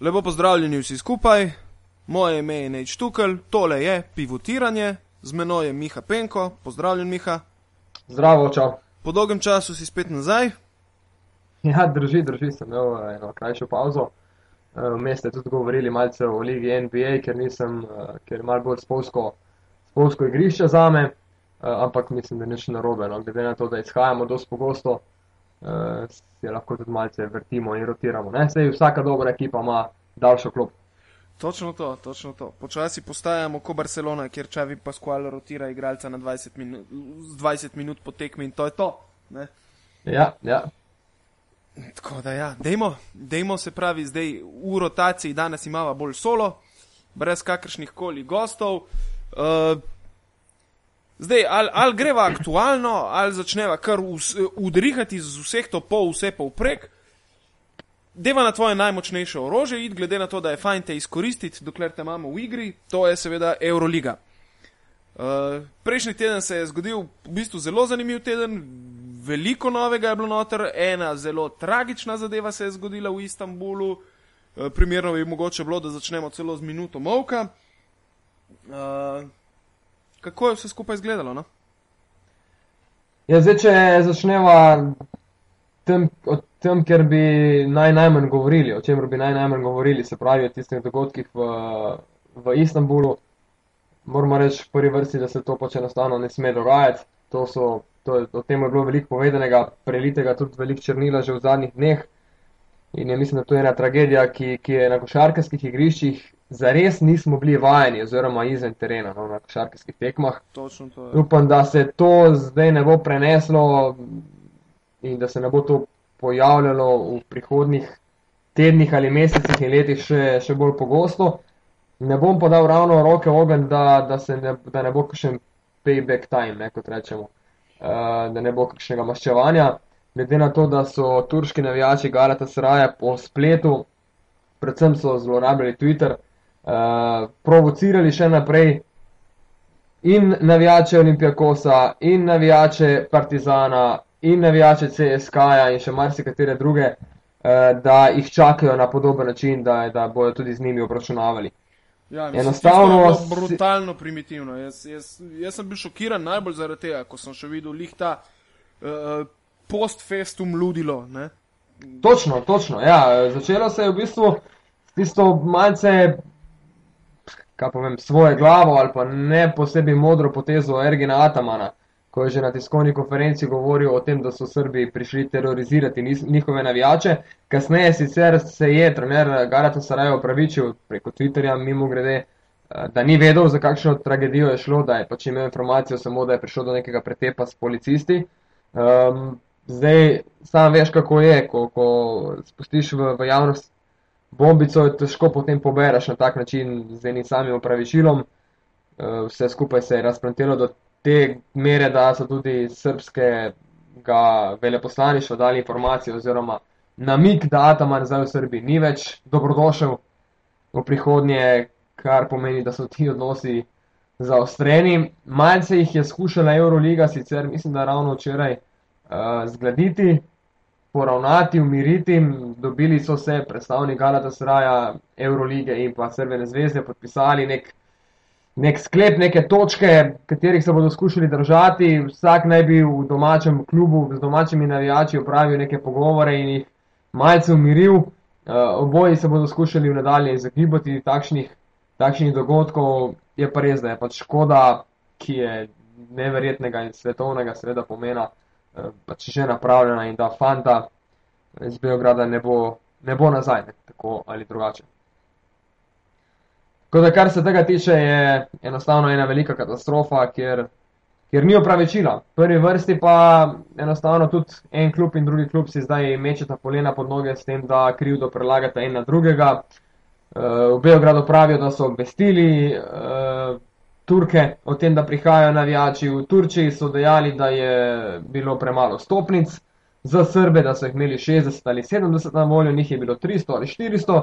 Lepo pozdravljeni vsi skupaj, moje ime je Neč Tukel, tole je pivotiranje, z menoj je Miha Penko, pozdravljen Miha. Zdravo, čau. Po dolgem času si spet nazaj. Ja, drži, drži, sem imel eh, eno krajšo pauzo. Eh, Vmes ste tudi govorili malce o ligi NBA, ker nisem, eh, ker je malo bolj spolsko, spolsko igrišče za me, ampak mislim, da nič narobe. No. Glede na to, da izhajamo dosti pogosto, se lahko tudi malce vrtimo in rotiramo. Ne? Sej vsaka dobra ekipa ima daljšo klop. Točno to, točno to. Počasi postajamo kot Barcelona, kjer Čavi Pascual rotira igralca na 20 minut, 20 minut po tekmi in to je to. Ne? Ja, ja. Tako da ja, dejmo, dejmo se pravi, zdaj v rotaciji danes imamo bolj solo, brez kakršnih koli gostov. Uh, zdaj, ali al greva aktualno, ali začneva kar udrihati z vseh to pol, vse povprek. Deva na tvoje najmočnejše orožje, id glede na to, da je fajn te izkoristiti, dokler te imamo v igri, to je seveda Euroliga. Uh, prejšnji teden se je zgodil v bistvu zelo zanimiv teden, veliko novega je bilo noter, ena zelo tragična zadeva se je zgodila v Istanbulu. Uh, primerno bi mogoče bilo, da začnemo celo z minuto molka. Uh, kako je vse skupaj izgledalo? No? Ja, zdaj, če začneva tem, o tem, ker bi naj najmanj govorili, o čemer bi naj najmanj govorili, se pravi o tistih dogodkih v, v Istanbulu, moramo reči v prvi vrsti, da se to pač enostavno ne sme dogajati. To so, to je, o tem je bilo veliko povedanega, prelitega tudi veliko črnila že v zadnjih dneh. In je mislim, da to je ena tragedija, ki, ki je na košarkarskih igriščih zares nismo bili vajeni, oziroma izven terena, no, na košarkarskih tekmah. Upam, da se to zdaj ne bo preneslo in da se ne bo to pojavljalo v prihodnih tednih ali mesecih in letih še, še bolj pogosto. Ne bom pa dal ravno roke ogen, da, da, ne, da ne bo kakšen payback time, ne, kot rečemo, uh, da ne bo kakšnega maščevanja. Glede na to, da so turški navijači Galata Sraja po spletu, predvsem so zlorabljali Twitter, uh, provocirali še naprej in navijače Olimpijakosa, in navijače Partizana, in navijače CSK-ja in še marsikatere druge, eh, da jih čakajo na podoben način, da, da bojo tudi z njimi obračunavali. Ja, Enostavno je bilo brutalno primitivno. Jaz, jaz, jaz sem bil šokiran najbolj zaradi tega, ko sem še videl lihta uh, post-festum ludilo. Ne? Točno, točno. Ja. Začelo se je v bistvu s tisto malce, kaj povem, svoje glavo ali pa ne posebej modro potezo Ergina Atamana ko je že na tiskovni konferenci govoril o tem, da so Srbi prišli terorizirati njihove navijače. Kasneje sicer se je trener Garata Sarajevo opravičil preko Twitterja, mimo grede, eh, da ni vedel, za kakšno tragedijo je šlo, da je pač imel informacijo samo, da je prišlo do nekega pretepa s policisti. Um, zdaj, sam veš, kako je, ko, ko spustiš v, v javnost bombico, težko potem poberaš na tak način z enim samim opravičilom. Uh, vse skupaj se je razprantelo do te mere, da so tudi srpskega veleposlaništva dali informacije oziroma namik, da Ataman zdaj v Srbiji ni več dobrodošel v prihodnje, kar pomeni, da so ti odnosi zaostreni. Malce jih je skušala Euroliga, sicer mislim, da ravno včeraj uh, zgraditi, poravnati, umiriti. Dobili so se predstavniki Galatasraja, Eurolige in pa Srbene zvezde, podpisali nek nek sklep, neke točke, katerih se bodo skušali držati. Vsak naj bi v domačem klubu z domačimi navijači opravil neke pogovore in jih malce umiril. Uh, oboji se bodo skušali v nadalje izogibati takšnih, takšnih dogodkov. Je pa res, da je pač škoda, ki je neverjetnega in svetovnega seveda pomena, uh, pač že napravljena in da fanta iz Beograda ne bo, ne bo nazaj, ne, tako ali drugače. Tako da, kar se tega tiče, je enostavno ena velika katastrofa, ker, ker ni opravičila. V prvi vrsti pa enostavno tudi en klub in drugi klub si zdaj mečeta polena pod noge s tem, da krivdo prelagata en na drugega. Uh, v Beogradu pravijo, da so obvestili uh, Turke o tem, da prihajajo navijači. V Turčiji so dejali, da je bilo premalo stopnic za Srbe, da so jih imeli 60 ali 70 na voljo, njih je bilo 300 ali 400.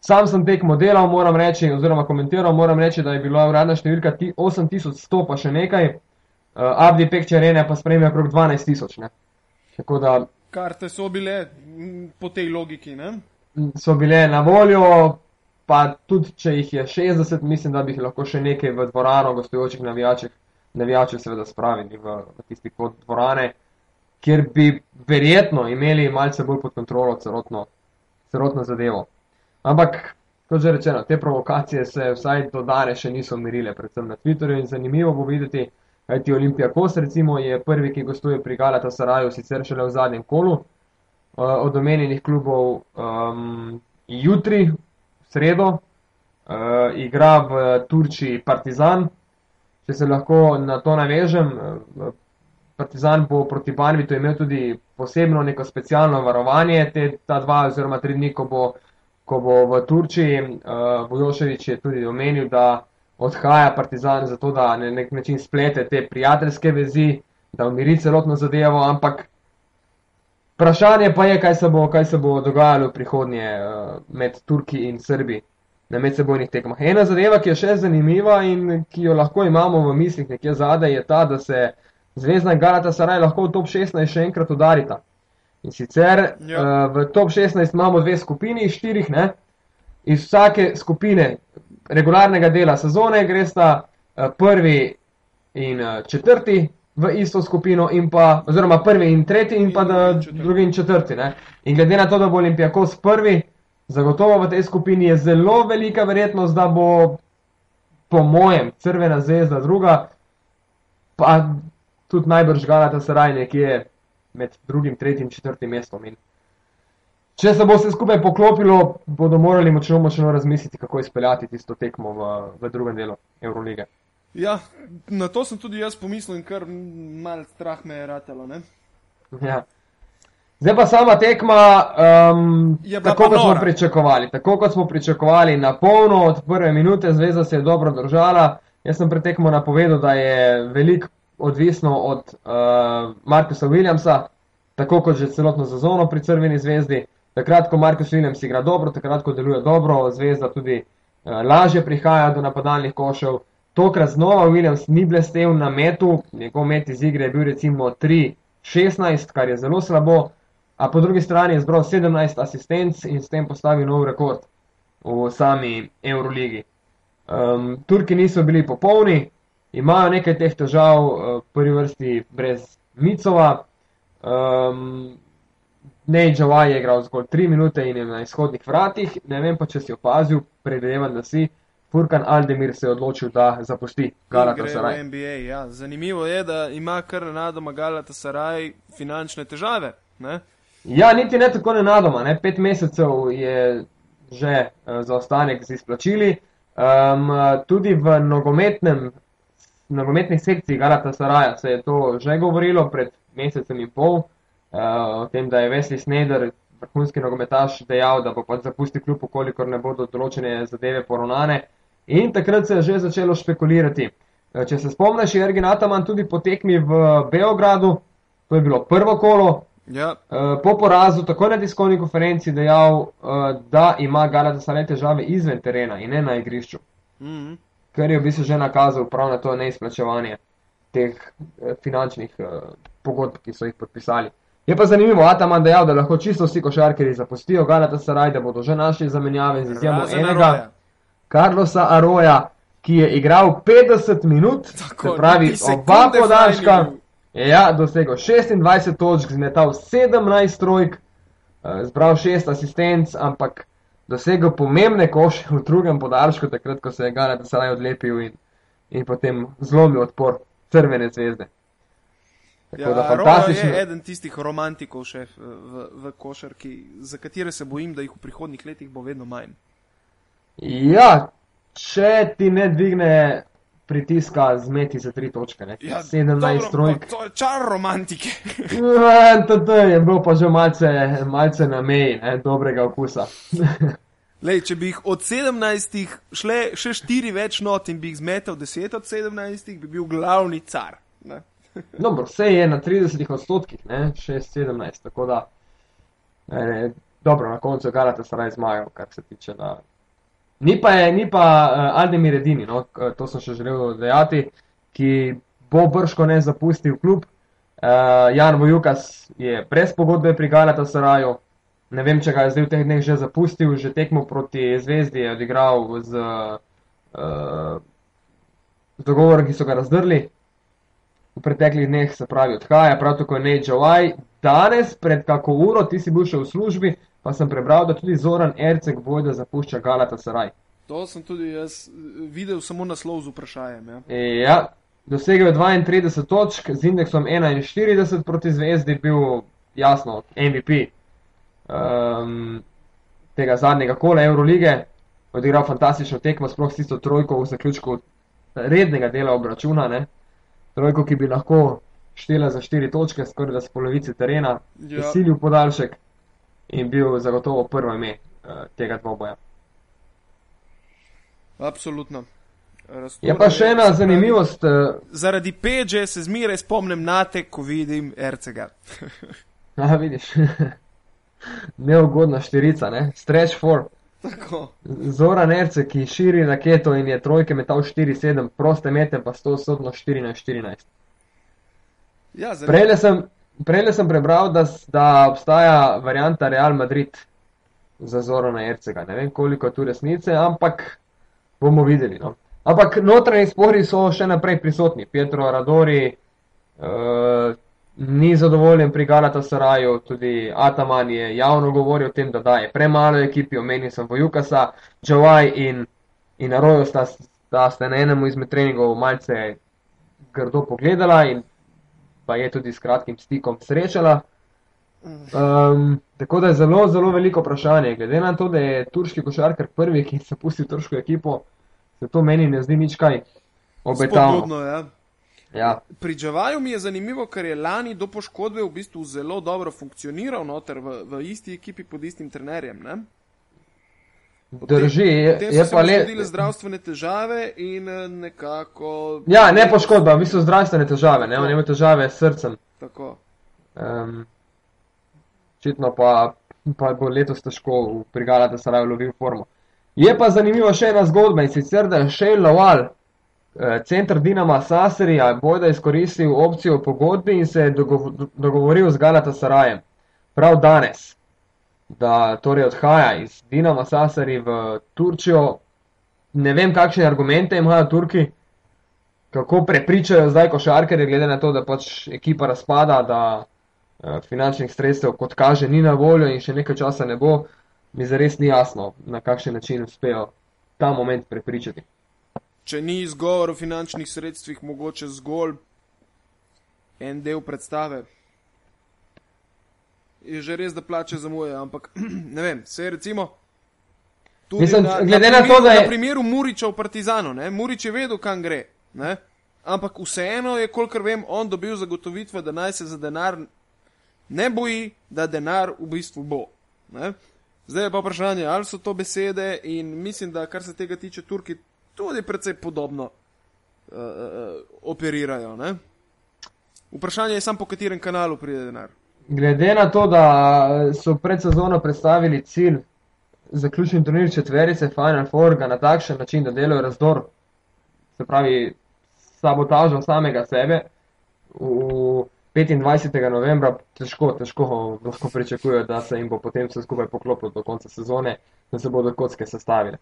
Sam sem tekmo delal, moram reči, oziroma komentiral, moram reči, da je bila uradna številka 8100 pa še nekaj, uh, Abdi Pekčerene pa spremlja okrog 12 tisoč. Da... Karte so bile po tej logiki, ne? so bile na voljo, pa tudi če jih je 60, mislim, da bi jih lahko še nekaj v dvorano gostujočih navijačev, navijačev seveda spravili v, v tisti kot dvorane, kjer bi verjetno imeli malce bolj pod kontrolo celotno, celotno zadevo. Ampak, kot že rečeno, te provokacije se vsaj do danes še niso umirile, predvsem na Twitterju in zanimivo bo videti, kajti Olimpija Kos recimo je prvi, ki gostuje pri Galata Saraju, sicer šele v zadnjem kolu uh, od omenjenih klubov um, jutri, sredo, uh, igra v Turčiji Partizan, če se lahko na to navežem. Uh, Partizan bo proti Banvitu imel tudi posebno neko specialno varovanje te, dva oziroma tri dni, ko bo, ko bo v Turčiji. Uh, Vojoševič je tudi omenil, da odhaja Partizan zato, da na nek način splete te prijateljske vezi, da umiri celotno zadevo, ampak vprašanje pa je, kaj se bo, kaj se bo dogajalo v prihodnje uh, med Turki in Srbi na medsebojnih tekmah. Ena zadeva, ki je še zanimiva in ki jo lahko imamo v mislih nekje zadaj, je ta, da se Zvezdna in Galata Saraj lahko v top 16 še enkrat udarita. In sicer ja. uh, v top 16 imamo dve skupini, štirih, ne? iz vsake skupine regularnega dela sezone gresta uh, prvi in uh, četrti v isto skupino, pa, oziroma prvi in tretji, in pa in drugi in četrti. Ne? In glede na to, da bo Olimpijakos prvi, zagotovo v tej skupini je zelo velika verjetnost, da bo, po mojem, Crvena zvezda druga, pa tudi najbrž Galata Saraj nekje med drugim, tretjim, četrtim mestom. In če se bo vse skupaj poklopilo, bodo morali močno, močno razmisliti, kako izpeljati tisto tekmo v, v drugem delu Eurolige. Ja, na to sem tudi jaz pomislil in kar mal strah me je ratelo. Ja. Zdaj pa sama tekma, um, tako kot smo pričakovali. Tako kot smo pričakovali, na polno od prve minute, zveza se je dobro držala. Jaz sem pred tekmo napovedal, da je veliko odvisno od uh, Markusa Williamsa, tako kot že celotno sezono pri Crveni zvezdi. Takrat, ko Markus Williams igra dobro, takrat, ko deluje dobro, zvezda tudi uh, lažje prihaja do napadalnih košev. Tokrat znova Williams ni blestev na metu, njegov met iz igre je bil recimo 3-16, kar je zelo slabo, a po drugi strani je zbral 17 asistenc in s tem postavil nov rekord v sami Euroligi. Um, Turki niso bili popolni, imajo nekaj teh težav, v uh, prvi vrsti brez Micova. Um, Nej Džavaj je igral zgolj 3 minute in je na izhodnih vratih. Ne vem pa, če si opazil, predvidevam, da si. Furkan Aldemir se je odločil, da zapusti Galatasaray. Ja. Zanimivo je, da ima kar nenadoma Galatasaray finančne težave. Ne? Ja, niti ne tako nenadoma. Ne? Pet mesecev je že uh, zaostanek z izplačili. Um, tudi v nogometnem nogometni sekciji Galata Saraja se je to že govorilo pred mesecem in pol, uh, o tem, da je Wesley Snyder, vrhunski nogometaš, dejal, da bo pač zapustil klub, ukolikor ne bodo določene zadeve poravnane. In takrat se je že začelo špekulirati. Uh, če se spomniš, je Ergin Ataman tudi potekmi v Beogradu, to je bilo prvo kolo. Ja. Uh, po porazu, tako na tiskovni konferenci, dejal, uh, da ima Galata Saraj težave izven terena in ne na igrišču. Mm -hmm kar je v bistvu že nakazal prav na to neizplačevanje teh eh, finančnih eh, pogodb, ki so jih podpisali. Je pa zanimivo, Ataman dejal, da lahko čisto vsi košarkeri zapustijo Galata Saraj, da bodo že našli zamenjave z izjemo enega, Carlosa Aroja, ki je igral 50 minut, Tako, se pravi oba podaljška, ja, dosegel 26 točk, zmetal 17 trojk, eh, zbral 6 asistenc, ampak dosegel pomembne koše v drugem podaljšku, takrat, ko se je Galata Saraj odlepil in, in potem zlomil odpor Crvene zvezde. Tako ja, da fantastično. Je eden tistih romantikov še v, v košarki, za katere se bojim, da jih v prihodnih letih bo vedno manj. Ja, če ti ne dvigne pritiska zmeti za tri točke. Ja, 17 trojk. To je čar romantike. ja, to, to je bil pa že malce, malce na meji ne, dobrega okusa. Lej, če bi jih od 17 šle še 4 več not in bi jih zmetel 10 od 17, bi bil glavni car. Dobro, vse je na 30 odstotkih, 6-17, tako da, ne, dobro, na koncu Galata se raj zmagal, kar se tiče da, Ni pa, je, ni pa uh, Aldemir edini, no, to sem še želel dejati, ki bo brško ne zapustil klub. Uh, Jan Vojukas je brez pogodbe pri Galata Saraju, Ne vem, če ga je zdaj v teh dneh že zapustil, že tekmo proti Zvezdi je odigral z, uh, z dogovorom, ki so ga razdrli. V preteklih dneh se pravi odhaja, prav tako je Nate Joy. Danes, pred kako uro, ti si bil še v službi, pa sem prebral, da tudi Zoran Erceg vojda zapušča Galata Saraj. To sem tudi jaz videl, samo naslov z vprašanjem. Ja. ja, dosegel je 32 točk z indeksom 41 proti zvezdi, bil jasno MVP um, tega zadnjega kola Eurolige, odigral fantastično tekmo, sploh s tisto trojko v zaključku rednega dela obračuna, ne? trojko, ki bi lahko štela za štiri točke, skoraj da z polovice terena, ja. silil podaljšek in bil zagotovo prvo ime uh, tega dvoboja. Absolutno. Je pa še ena zanimivost. Uh, zaradi peče se zmeraj spomnim na te, ko vidim RCG. Aha, vidiš. Neugodna štirica, ne? Stretch for. Tako. Zora Nerce, ki širi raketo in je trojke metal 4-7, proste mete pa 100-14. Ja, Prejle sem, prejle sem prebral, da, da obstaja varianta Real Madrid za Zora Nercega. Ne vem, koliko je tu resnice, ampak bomo videli. No. Ampak notranji spori so še naprej prisotni. Pietro Radori uh, ni zadovoljen pri Galata Saraju, tudi Ataman je javno govoril o tem, da daje premalo ekipi, omenil sem Vojukasa, Džavaj in, in Arojo sta, sta, sta na enemu izmed treningov malce grdo pogledala in pa je tudi s kratkim stikom srečala. Um, tako da je zelo, zelo veliko vprašanje. Glede na to, da je turški košarkar prvi, ki je zapustil turško ekipo, se to meni ne zdi nič kaj obetavno. Ja. Ja. Pri Džavaju mi je zanimivo, ker je lani do poškodbe v bistvu zelo dobro funkcioniral noter v, v isti ekipi pod istim trenerjem. Ne? Drži, je, je pa le. Zdravstvene težave in eh, nekako. Ja, ne poškodba, v bistvu zdravstvene težave, ne, on ima težave s srcem. Tako. Um, Očitno pa, pa bo letos težko prigala, da se raje lovi v formu. Je pa zanimiva še ena zgodba in sicer, da je Shane Lowell, eh, center Dinama Sasserija, bojda izkoristil opcijo v pogodbi in se je dogovoril z Galata Sarajem. Prav danes, da torej odhaja iz Dinama Sasseri v Turčijo. Ne vem, kakšne argumente imajo Turki, kako prepričajo zdaj košarkere, glede na to, da pač ekipa razpada, da eh, finančnih sredstev, kot kaže, ni na voljo in še nekaj časa ne bo mi zares ni jasno, na kakšen način uspejo ta moment prepričati. Če ni izgovor o finančnih sredstvih, mogoče zgolj en del predstave. Je že res, da plače zamuje, ampak ne vem, se recimo. Mislim, na, glede na, primeru, na to, da je. Na primeru Muriča v Partizanu, ne? Murič je vedel, kam gre. Ne? Ampak vseeno je, kolikor vem, on dobil zagotovitve, da naj se za denar ne boji, da denar v bistvu bo. Ne? Zdaj je pa vprašanje, ali so to besede in mislim, da kar se tega tiče, Turki tudi precej podobno uh, uh, operirajo. Ne? Vprašanje je samo, po katerem kanalu pride denar. Glede na to, da so pred sezono predstavili cilj zaključni turnir četverice Final Four na takšen način, da delajo razdor, se pravi sabotažo samega sebe. V, 25. novembra težko, težko lahko pričakujejo, da se jim bo potem vse skupaj poklopilo do konca sezone, da se bodo kocke sestavile.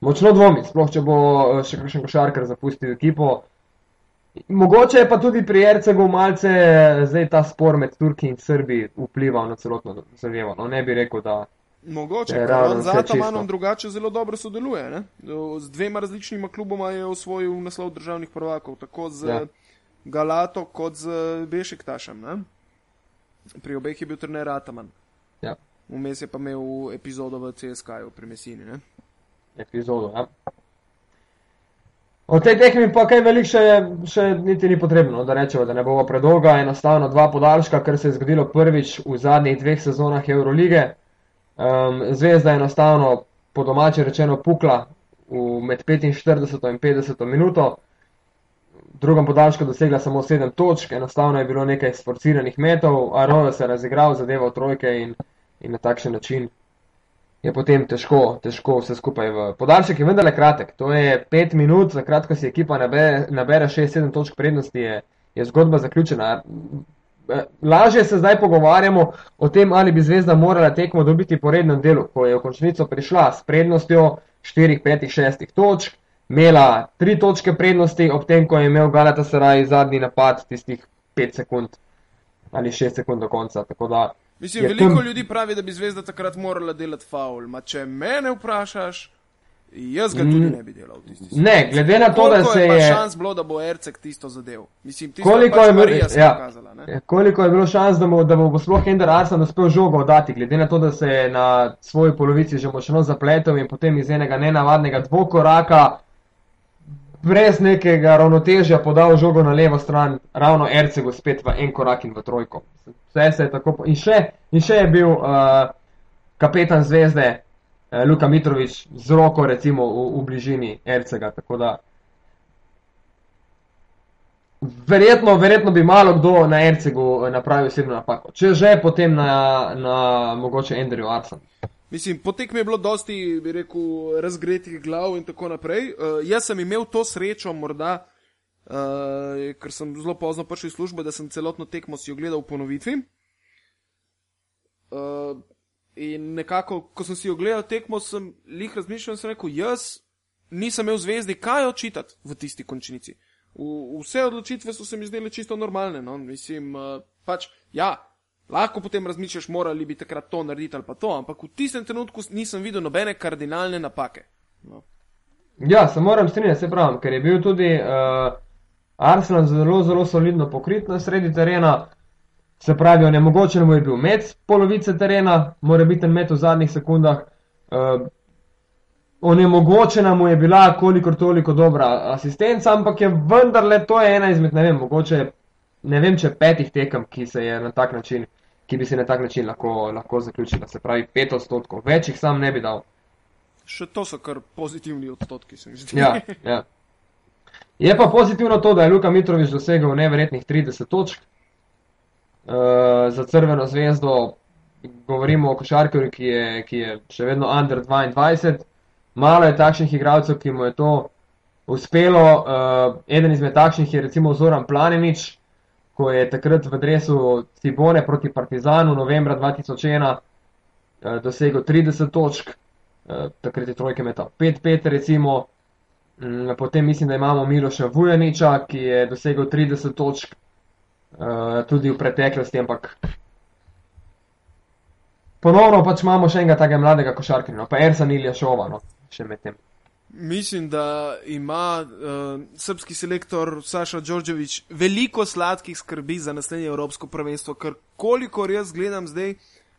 Močno dvomi, sploh če bo eh, še kakšen košarkar zapustil ekipo. Mogoče je pa tudi pri Ercegu malce eh, zdaj ta spor med Turki in Srbi vplival na celotno zadevo. No, ne bi rekel, da. Mogoče, ker on z Atamanom drugače zelo dobro sodeluje. Ne? Z dvema različnima kluboma je osvojil naslov državnih prvakov, tako z ja. Galato kot z Bešiktašem. Ne? Pri obeh je bil trener Ataman. Ja. Vmes je pa imel epizodo v CSK-ju pri Mesini. Ne? Epizodo, ja. O tej tekmi pa kaj velik še, še niti ni potrebno, da rečemo, da ne bo predolga. Enostavno dva podaljška, kar se je zgodilo prvič v zadnjih dveh sezonah Eurolige. Um, zvezda je enostavno po domače rečeno pukla v med 45 in 50 minuto drugem podaljšku dosegla samo sedem točk, enostavno je bilo nekaj sforciranih metov, Arojo se je razigral, zadeval trojke in, in na takšen način je potem težko, težko vse skupaj podaljšek. Je vendarle kratek, to je pet minut, za kratko si ekipa nabere, nabere šest, sedem točk prednosti, je, je zgodba zaključena. eh, lažje se zdaj pogovarjamo o tem, ali bi zvezda morala tekmo dobiti po rednem delu, ko je v končnico prišla s prednostjo 4, 5, 6 točk, imela 3 točke prednosti, ob tem, ko je imel Galata Saraj zadnji napad tistih 5 sekund ali 6 sekund do konca. Mislim, veliko tam... ljudi pravi, da bi zvezda takrat morala delati faul. Ma če mene vprašaš, Jaz ga tudi ne bi delal. Ne, glede na to, da se je. je šans bilo, da bo Ercek tisto zadev. Mislim, tisto koliko, pač je bil, ja, pokazala, ja, koliko je bilo šans, da bo, da bo sploh Ender Arsen uspel žogo oddati, glede na to, da se je na svoji polovici že močno zapletel in potem iz enega nenavadnega dvokoraka brez nekega ravnotežja podal žogo na levo stran, ravno Ercegu spet v en korak in v trojko. Vse se je tako. In še, in še je bil uh, kapetan zvezde. Eh, Luka Mitrovič z roko, recimo v, v bližini Ercega. Verjetno, verjetno bi malo kdo na Ercegu napravil osebno napako. Če že, potem na, na mogoče Andrew Arson. Mislim, potek mi je bilo dosti, bi rekel, razgretih glav in tako naprej. Uh, jaz sem imel to srečo, morda, uh, ker sem zelo pozno prišel iz službe, da sem celotno tekmo si ogledal v ponovitvi. Uh, In nekako, ko sem si ogledal tekmo, sem jih razmišljal in sem rekel, jaz nisem imel zvezdi, kaj očitati v tisti končnici. V, vse odločitve so se mi zdele čisto normalne. No? Mislim, uh, pač, ja, lahko potem razmišljaš, morali bi takrat to narediti ali pa to, ampak v tistem trenutku nisem videl nobene kardinalne napake. No. Ja, se moram strinjati, se pravim, ker je bil tudi uh, Arsenal zelo, zelo solidno pokrit na sredi terena. Se pravi, onemogočen mu je bil med polovice terena, mora biti med v zadnjih sekundah. Uh, onemogočena mu je bila kolikor toliko dobra asistenca, ampak je vendarle to je ena izmed, ne vem, mogoče, ne vem, če petih tekem, ki se je na tak način, ki bi se na tak način lahko, lahko zaključila. Se pravi, pet odstotkov, več jih sam ne bi dal. Še to so kar pozitivni odstotki, se mi zdi. Ja, ja. Je pa pozitivno to, da je Luka Mitrovič dosegel neverjetnih 30 točk. Eh, za Crveno zvezdo, govorimo o košarkarju, ki, ki je še vedno under 22. Malo je takšnih igralcev, ki mu je to uspelo. Uh, eden izmed takšnih je recimo Zoran Planinič, ko je takrat v dresu Cibone proti Partizanu novembra 2001 uh, eh, dosegel 30 točk, uh, takrat je trojke metal 5-5 recimo. Mm, potem mislim, da imamo Miloša Vujaniča, ki je dosegel 30 točk, uh, tudi v preteklosti, ampak ponovno pač imamo še enega takega mladega košarkarja, no, pa Ersan Ilja Šova, no, še med tem. Mislim, da ima uh, srpski selektor Saša Đorđević veliko sladkih skrbi za naslednje Evropsko prvenstvo, ker kolikor jaz gledam zdaj,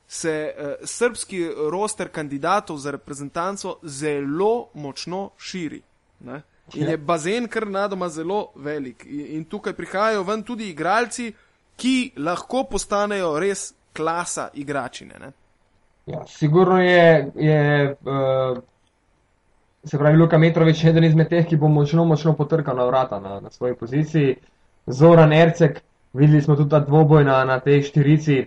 se uh, srpski roster kandidatov za reprezentanco zelo močno širi. Ne? In je bazen kar nadoma zelo velik. In tukaj prihajajo ven tudi igralci, ki lahko postanejo res klasa igračine. Ne? Ja, sigurno je, je uh, se pravi, Luka Metrovič eden izmed teh, ki bo močno, močno potrkal na vrata na, na svoji poziciji. Zoran Ercek, videli smo tudi ta dvoboj na, na tej štirici,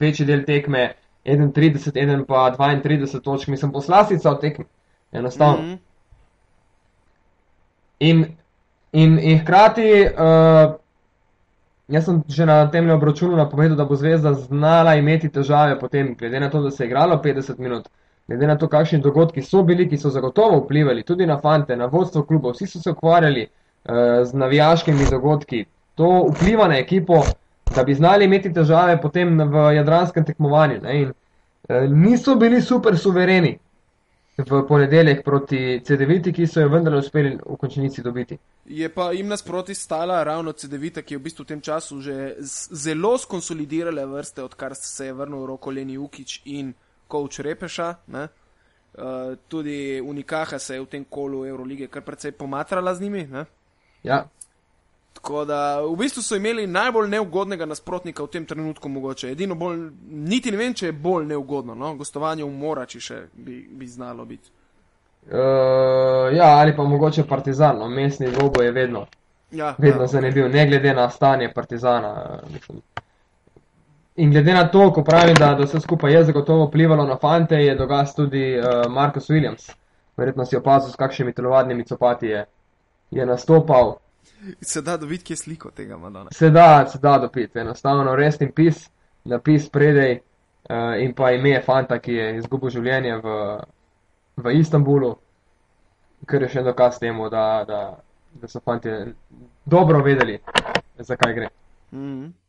večji del tekme, 31, 1 pa 32 točk, mislim, poslastica od tekme. Enostavno. Mm -hmm. In, in, in hkrati, uh, jaz sem že na tem obračunu napovedal, da bo zvezda znala imeti težave potem, glede na to, da se je igralo 50 minut, glede na to, kakšni dogodki so bili, ki so zagotovo vplivali tudi na fante, na vodstvo kluba, vsi so se ukvarjali uh, z navijaškimi dogodki. To vpliva na ekipo, da bi znali imeti težave potem v jadranskem tekmovanju. Ne? In, uh, niso bili super suvereni, v ponedeljek proti CD-viti, ki so jo vendarle uspeli v končnici dobiti. Je pa jim nasproti stala ravno CD-vita, ki je v bistvu v tem času že zelo skonsolidirala vrste, odkar se je vrnil roko Leni Ukič in Kovč Repeša. Ne? Uh, tudi Unikaha se je v tem kolu Eurolige kar precej pomatrala z njimi. Ne? Ja. Tako da v bistvu so imeli najbolj neugodnega nasprotnika v tem trenutku, mogoče. Edino bolj, niti ne vem, če je bolj neugodno, no? gostovanje v Morači še bi, bi znalo biti. Uh, ja, ali pa mogoče Partizan, no? mestni dvobo je vedno, ja, vedno ja, zanimiv, ne glede na stanje Partizana. Mislim. In glede na to, ko pravim, da, da vse skupaj je zagotovo vplivalo na fante, je dogas tudi uh, Marcus Williams. Verjetno si opazil, s kakšnimi telovadnimi copati je, je nastopal. Se da dobiti kje sliko tega Madona. Se da, se da dobiti, enostavno rest in pis, napis predej uh, in pa ime fanta, ki je izgubil življenje v, v Istanbulu, kar je še dokaz temu, da, da, da so fanti dobro vedeli, zakaj gre. Mm -hmm.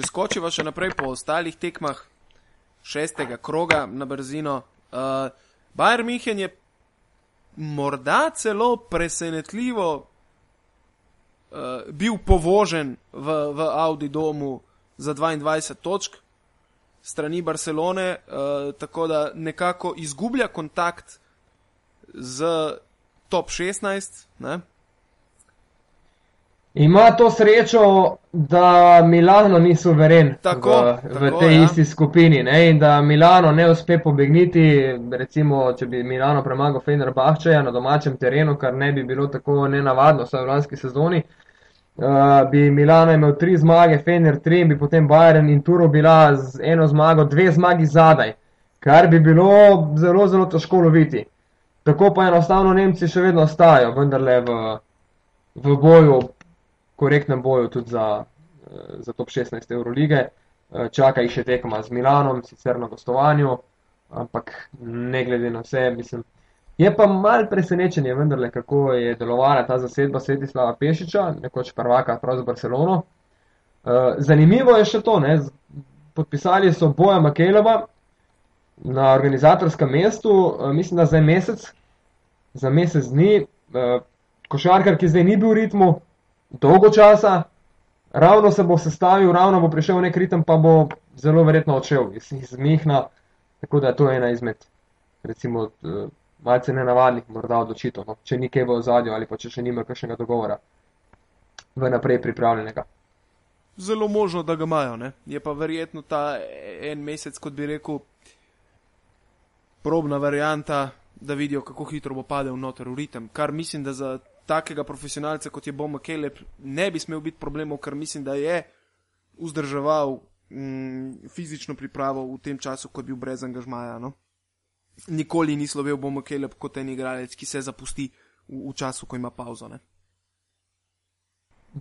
Če skočiva še naprej po ostalih tekmah šestega kroga na brzino, uh, Bayern München je morda celo presenetljivo uh, bil povožen v, v Audi domu za 22 točk strani Barcelone, uh, tako da nekako izgublja kontakt z top 16. Ne? Ima to srečo, da Milano ni suveren Tako, v, v tako, tej ja. isti skupini ne? in da Milano ne uspe pobegniti, recimo, če bi Milano premagal Fenerbahčeja na domačem terenu, kar ne bi bilo tako nenavadno, v lanski sezoni. Uh, bi Milano imel tri zmage, Fener tri in bi potem Bayern in Turo bila z eno zmago, dve zmagi zadaj, kar bi bilo zelo, zelo težko loviti. Tako pa enostavno Nemci še vedno ostajajo, vendarle v, v boju, korektnem boju tudi za, eh, za top 16 Eurolige. Eh, Čaka jih še tekma z Milanom, sicer na gostovanju, ampak ne glede na vse, mislim. Je pa mal presenečenje, vendarle, kako je delovala ta zasedba Svetislava Pešiča, nekoč prvaka prav z Barcelono. Eh, Zanimivo je še to, ne, podpisali so Boja Makelova na organizatorskem mestu, mislim, da za mesec, za mesec dni, košarkar, ki zdaj ni bil v ritmu, dolgo časa, ravno se bo sestavil, ravno bo prišel nek ritem, pa bo zelo verjetno odšel iz, iz Mihna, tako da je to ena izmed, recimo, eh, malce nenavadnih morda odločitev, no, če ni kaj v ozadju ali pa če še nima kakšnega dogovora vnaprej pripravljenega. Zelo možno, da ga imajo. Ne? Je pa verjetno ta en mesec, kot bi rekel, probna varianta, da vidijo, kako hitro bo padel noter v ritem. Kar mislim, da za takega profesionalca, kot je Bomo Kelep, ne bi smel biti problemov, ker mislim, da je vzdrževal mm, fizično pripravo v tem času, ko je bil brez angažmaja. No? Nikoli ni slovel Bomo Kelep kot en igralec, ki se zapusti v, v času, ko ima pauzo. Ne?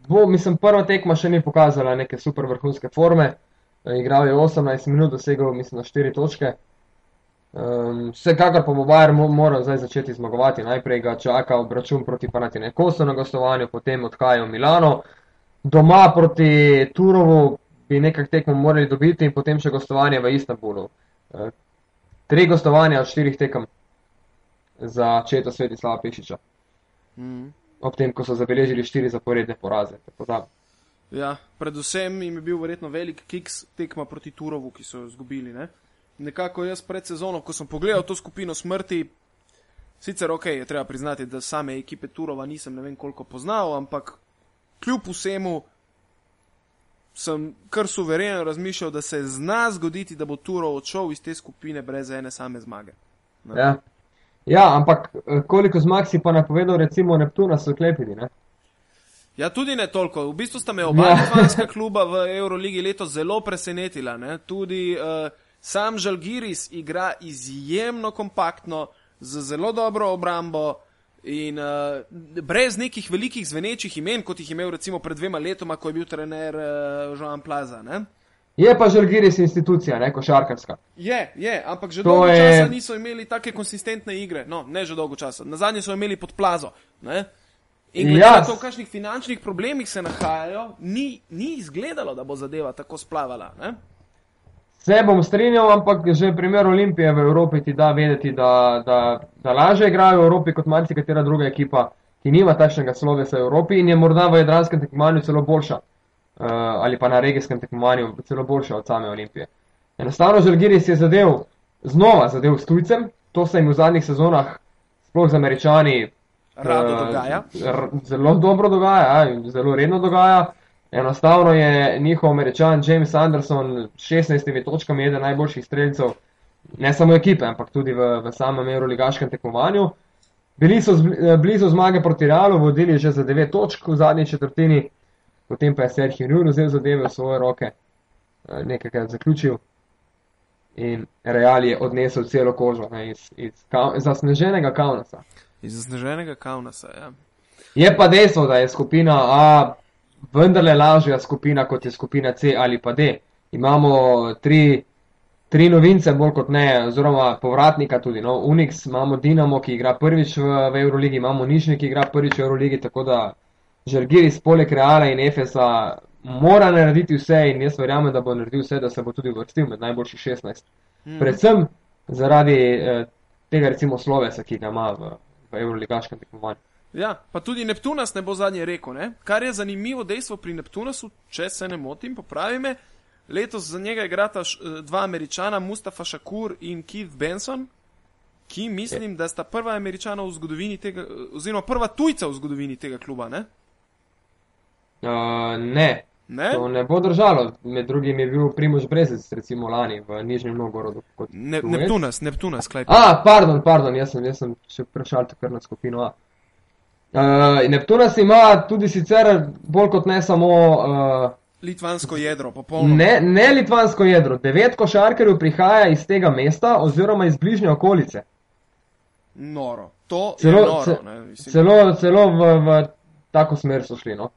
Bo, mislim, prva tekma še ni pokazala neke super vrhunske forme. E, Igral je 18 minut, dosegel mislim na 4 točke. Um, vsekakor pa bo Bayern mo- moral zdaj začeti zmagovati. Najprej ga čaka obračun proti Panathinaikosu na gostovanju, potem odhajajo v Milano. Doma proti Turovu bi nekaj tekmo morali dobiti in potem še gostovanje v Istanbulu. E, Tri gostovanja od štirih tekem za četo Svetislava Pešiča. Mm. Ob tem, ko so zabeležili štiri zaporedne poraze. Ja, predvsem jim je bil verjetno velik kiks tekma proti Turovu, ki so jo izgubili. Ne? Nekako jaz pred sezono, ko sem pogledal to skupino smrti, sicer ok, je treba priznati, da same ekipe Turova nisem ne vem koliko poznal, ampak kljub vsemu sem kar suvereno razmišljal, da se zna zgoditi, da bo Turov odšel iz te skupine brez ene same zmage. Ne? Ja. ja, ampak eh, koliko zmag si pa napovedal, recimo Neptuna so klepili, ne? Ja, tudi ne toliko. V bistvu sta me oba Ja. litvanska kluba v Euroligi letos zelo presenetila. Ne? Tudi uh, sam Žalgiris igra izjemno kompaktno, z zelo dobro obrambo in uh, brez nekih velikih zvenečih imen, kot jih je imel recimo pred dvema letoma, ko je bil trener uh, Joan Plaza. Ne? Je pa Žalgiris institucija, ne košarkarska. Je, je, ampak že To dolgo je- časa niso imeli take konsistentne igre. No, ne že dolgo časa. Na zadnje so imeli pod plazo. Ne? In glede Ja. na to, v kakšnih finančnih problemih se nahajajo, ni, ni izgledalo, da bo zadeva tako splavala. Ne? Se bom strinjal, ampak že primer Olimpije v Evropi ti da vedeti, da, da, da lažje igrajo v Evropi kot marsikatera druga ekipa, ki nima takšnega slovesa v Evropi in je morda v jadranskem tekmovanju celo boljša. Uh, ali pa na regijskem tekmovanju celo boljša od same Olimpije. Enostavno Žalgiris je zadev, znova zadev s tujcem, to se jim v zadnjih sezonah, sploh z američani, Rado dogaja. r- Zelo dobro dogaja, ja, zelo redno dogaja. Enostavno je njihov američan James Anderson s 16 točkami eden najboljših streljcev, ne samo ekipe, ampak tudi v, v samem euroligaškem tekmovanju. Bili so zbli- eh, blizu zmage proti Realu, vodili že za 9 točk v zadnji četrtini, potem pa je Sergio Njur vzel zadeve v svoje roke, eh, nekajkrat zaključil in Real je odnesel celo kožo ne, iz, iz ka, zasneženega Kaunasa. Iz zasneženega Kaunasa. Ja. Je pa dejstvo, da je skupina A vendarle lažja skupina kot je skupina C ali pa D. Imamo tri, tri novince, bolj kot ne, oziroma povratnika tudi. No. Unix imamo Dinamo, ki igra prvič v, v Euroligi, imamo Nižni, ki igra prvič v Euroligi, tako da Žalgiris poleg Reala in Efesa mora narediti vse in jaz verjamem, da bo naredil vse, da se bo tudi vrstil med najboljših 16. Mm. Predvsem zaradi eh, tega recimo slovesa, ki ga ima v, v Euroligaškem tekmovanju. Ja, pa tudi Neptunas ne bo zadnje rekel. Ne? Kar je zanimivo dejstvo pri Neptunasu, če se ne motim, popravi me, letos za njega igrata š, eh, dva američana, Mustafa Shakur in Keith Benson, ki mislim, da sta prva američana v zgodovini tega, eh, oziroma prva tujca v zgodovini tega kluba. Ne? Uh, ne, Ne? to ne bo držalo. Med drugim je bil Primož Brezec, recimo lani v Nižnem Novgorodu. Ne. Neptunas, Neptunas, klej. A, pardon, pardon, jaz sem, jaz sem še prešal kar na skupino A. Uh, Neptunas ima tudi sicer bolj kot ne samo uh, Litvansko jedro, popolno. ne, ne litvansko jedro. Devet košarkarjev prihaja iz tega mesta oziroma iz bližnje okolice. Noro. To Celo- je noro. ce- ne. Celo, celo v, v tako smer so šli. No?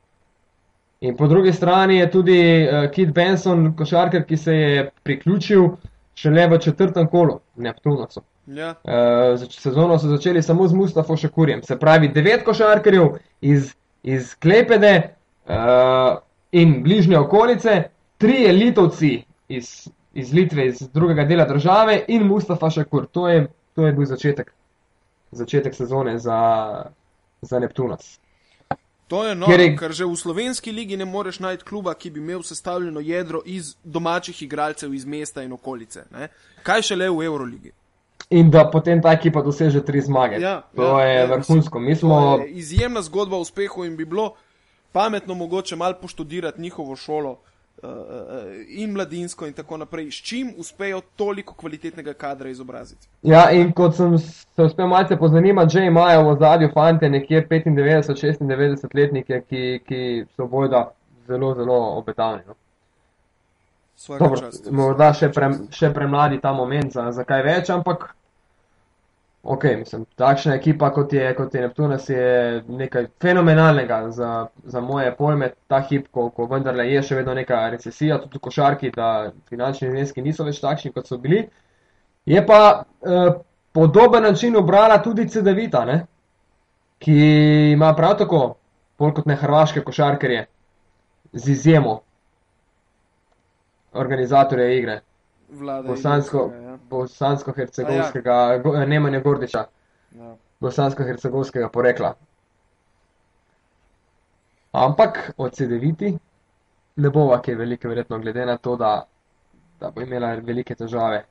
In po drugi strani je tudi uh, Kit Benson, košarkar, ki se je priključil šele v četrtem kolu Neptunasu. Ja. Uh, sezono so začeli samo z Mustafo Šakurjem. Se pravi, devet košarkarjev iz, iz Klepede uh, in bližnje okolice, tri litovci iz, iz Litve, iz drugega dela države in Mustafa Šakur. To je, to je bil začetek, začetek sezone za, za Neptunas. To je noro, Ker je... je- ker že v slovenski ligi ne moreš najti kluba, ki bi imel sestavljeno jedro iz domačih igralcev iz mesta in okolice. Ne? Kaj šele v Euroligi? In da potem ta ekipa doseže tri zmage. Ja, to ja, je ja, vrhunsko. Mi smo, je izjemna zgodba o uspehu in bi bilo pametno mogoče malo poštudirati njihovo šolo uh, in mladinsko in tako naprej, s čim uspejo toliko kvalitetnega kadra izobraziti. ja, in kot sem se uspel malce pozanimati, že imajo v zadju fante nekje 95-96 letnike, ki, ki so bojda zelo, zelo obetavni. No. Dobro, čast. morda še, pre, še premladi ta moment za, za kaj več, ampak ok, mislim, takšna ekipa kot je, kot je Neptunas je nekaj fenomenalnega za, za moje pojme, ta hip, ko, ko vendarle je še vedno neka recesija, tudi v košarki, da finančni zneski niso več takšni, kot so bili. Je pa eh, podoben način obrala tudi CD-vita, ne? ki ima prav tako, bolj kot ne hrvaške košarkarje, z izjemo organizatorja igre. Vlada Bosansko, ja. Bosansko-hercegovskega, go, Nemanja Gordiča, Ja. bosansko-hercegovskega porekla. Ampak od CD-viti ne bova kaj velike, verjetno, glede na to, da, da bo imela velike težave.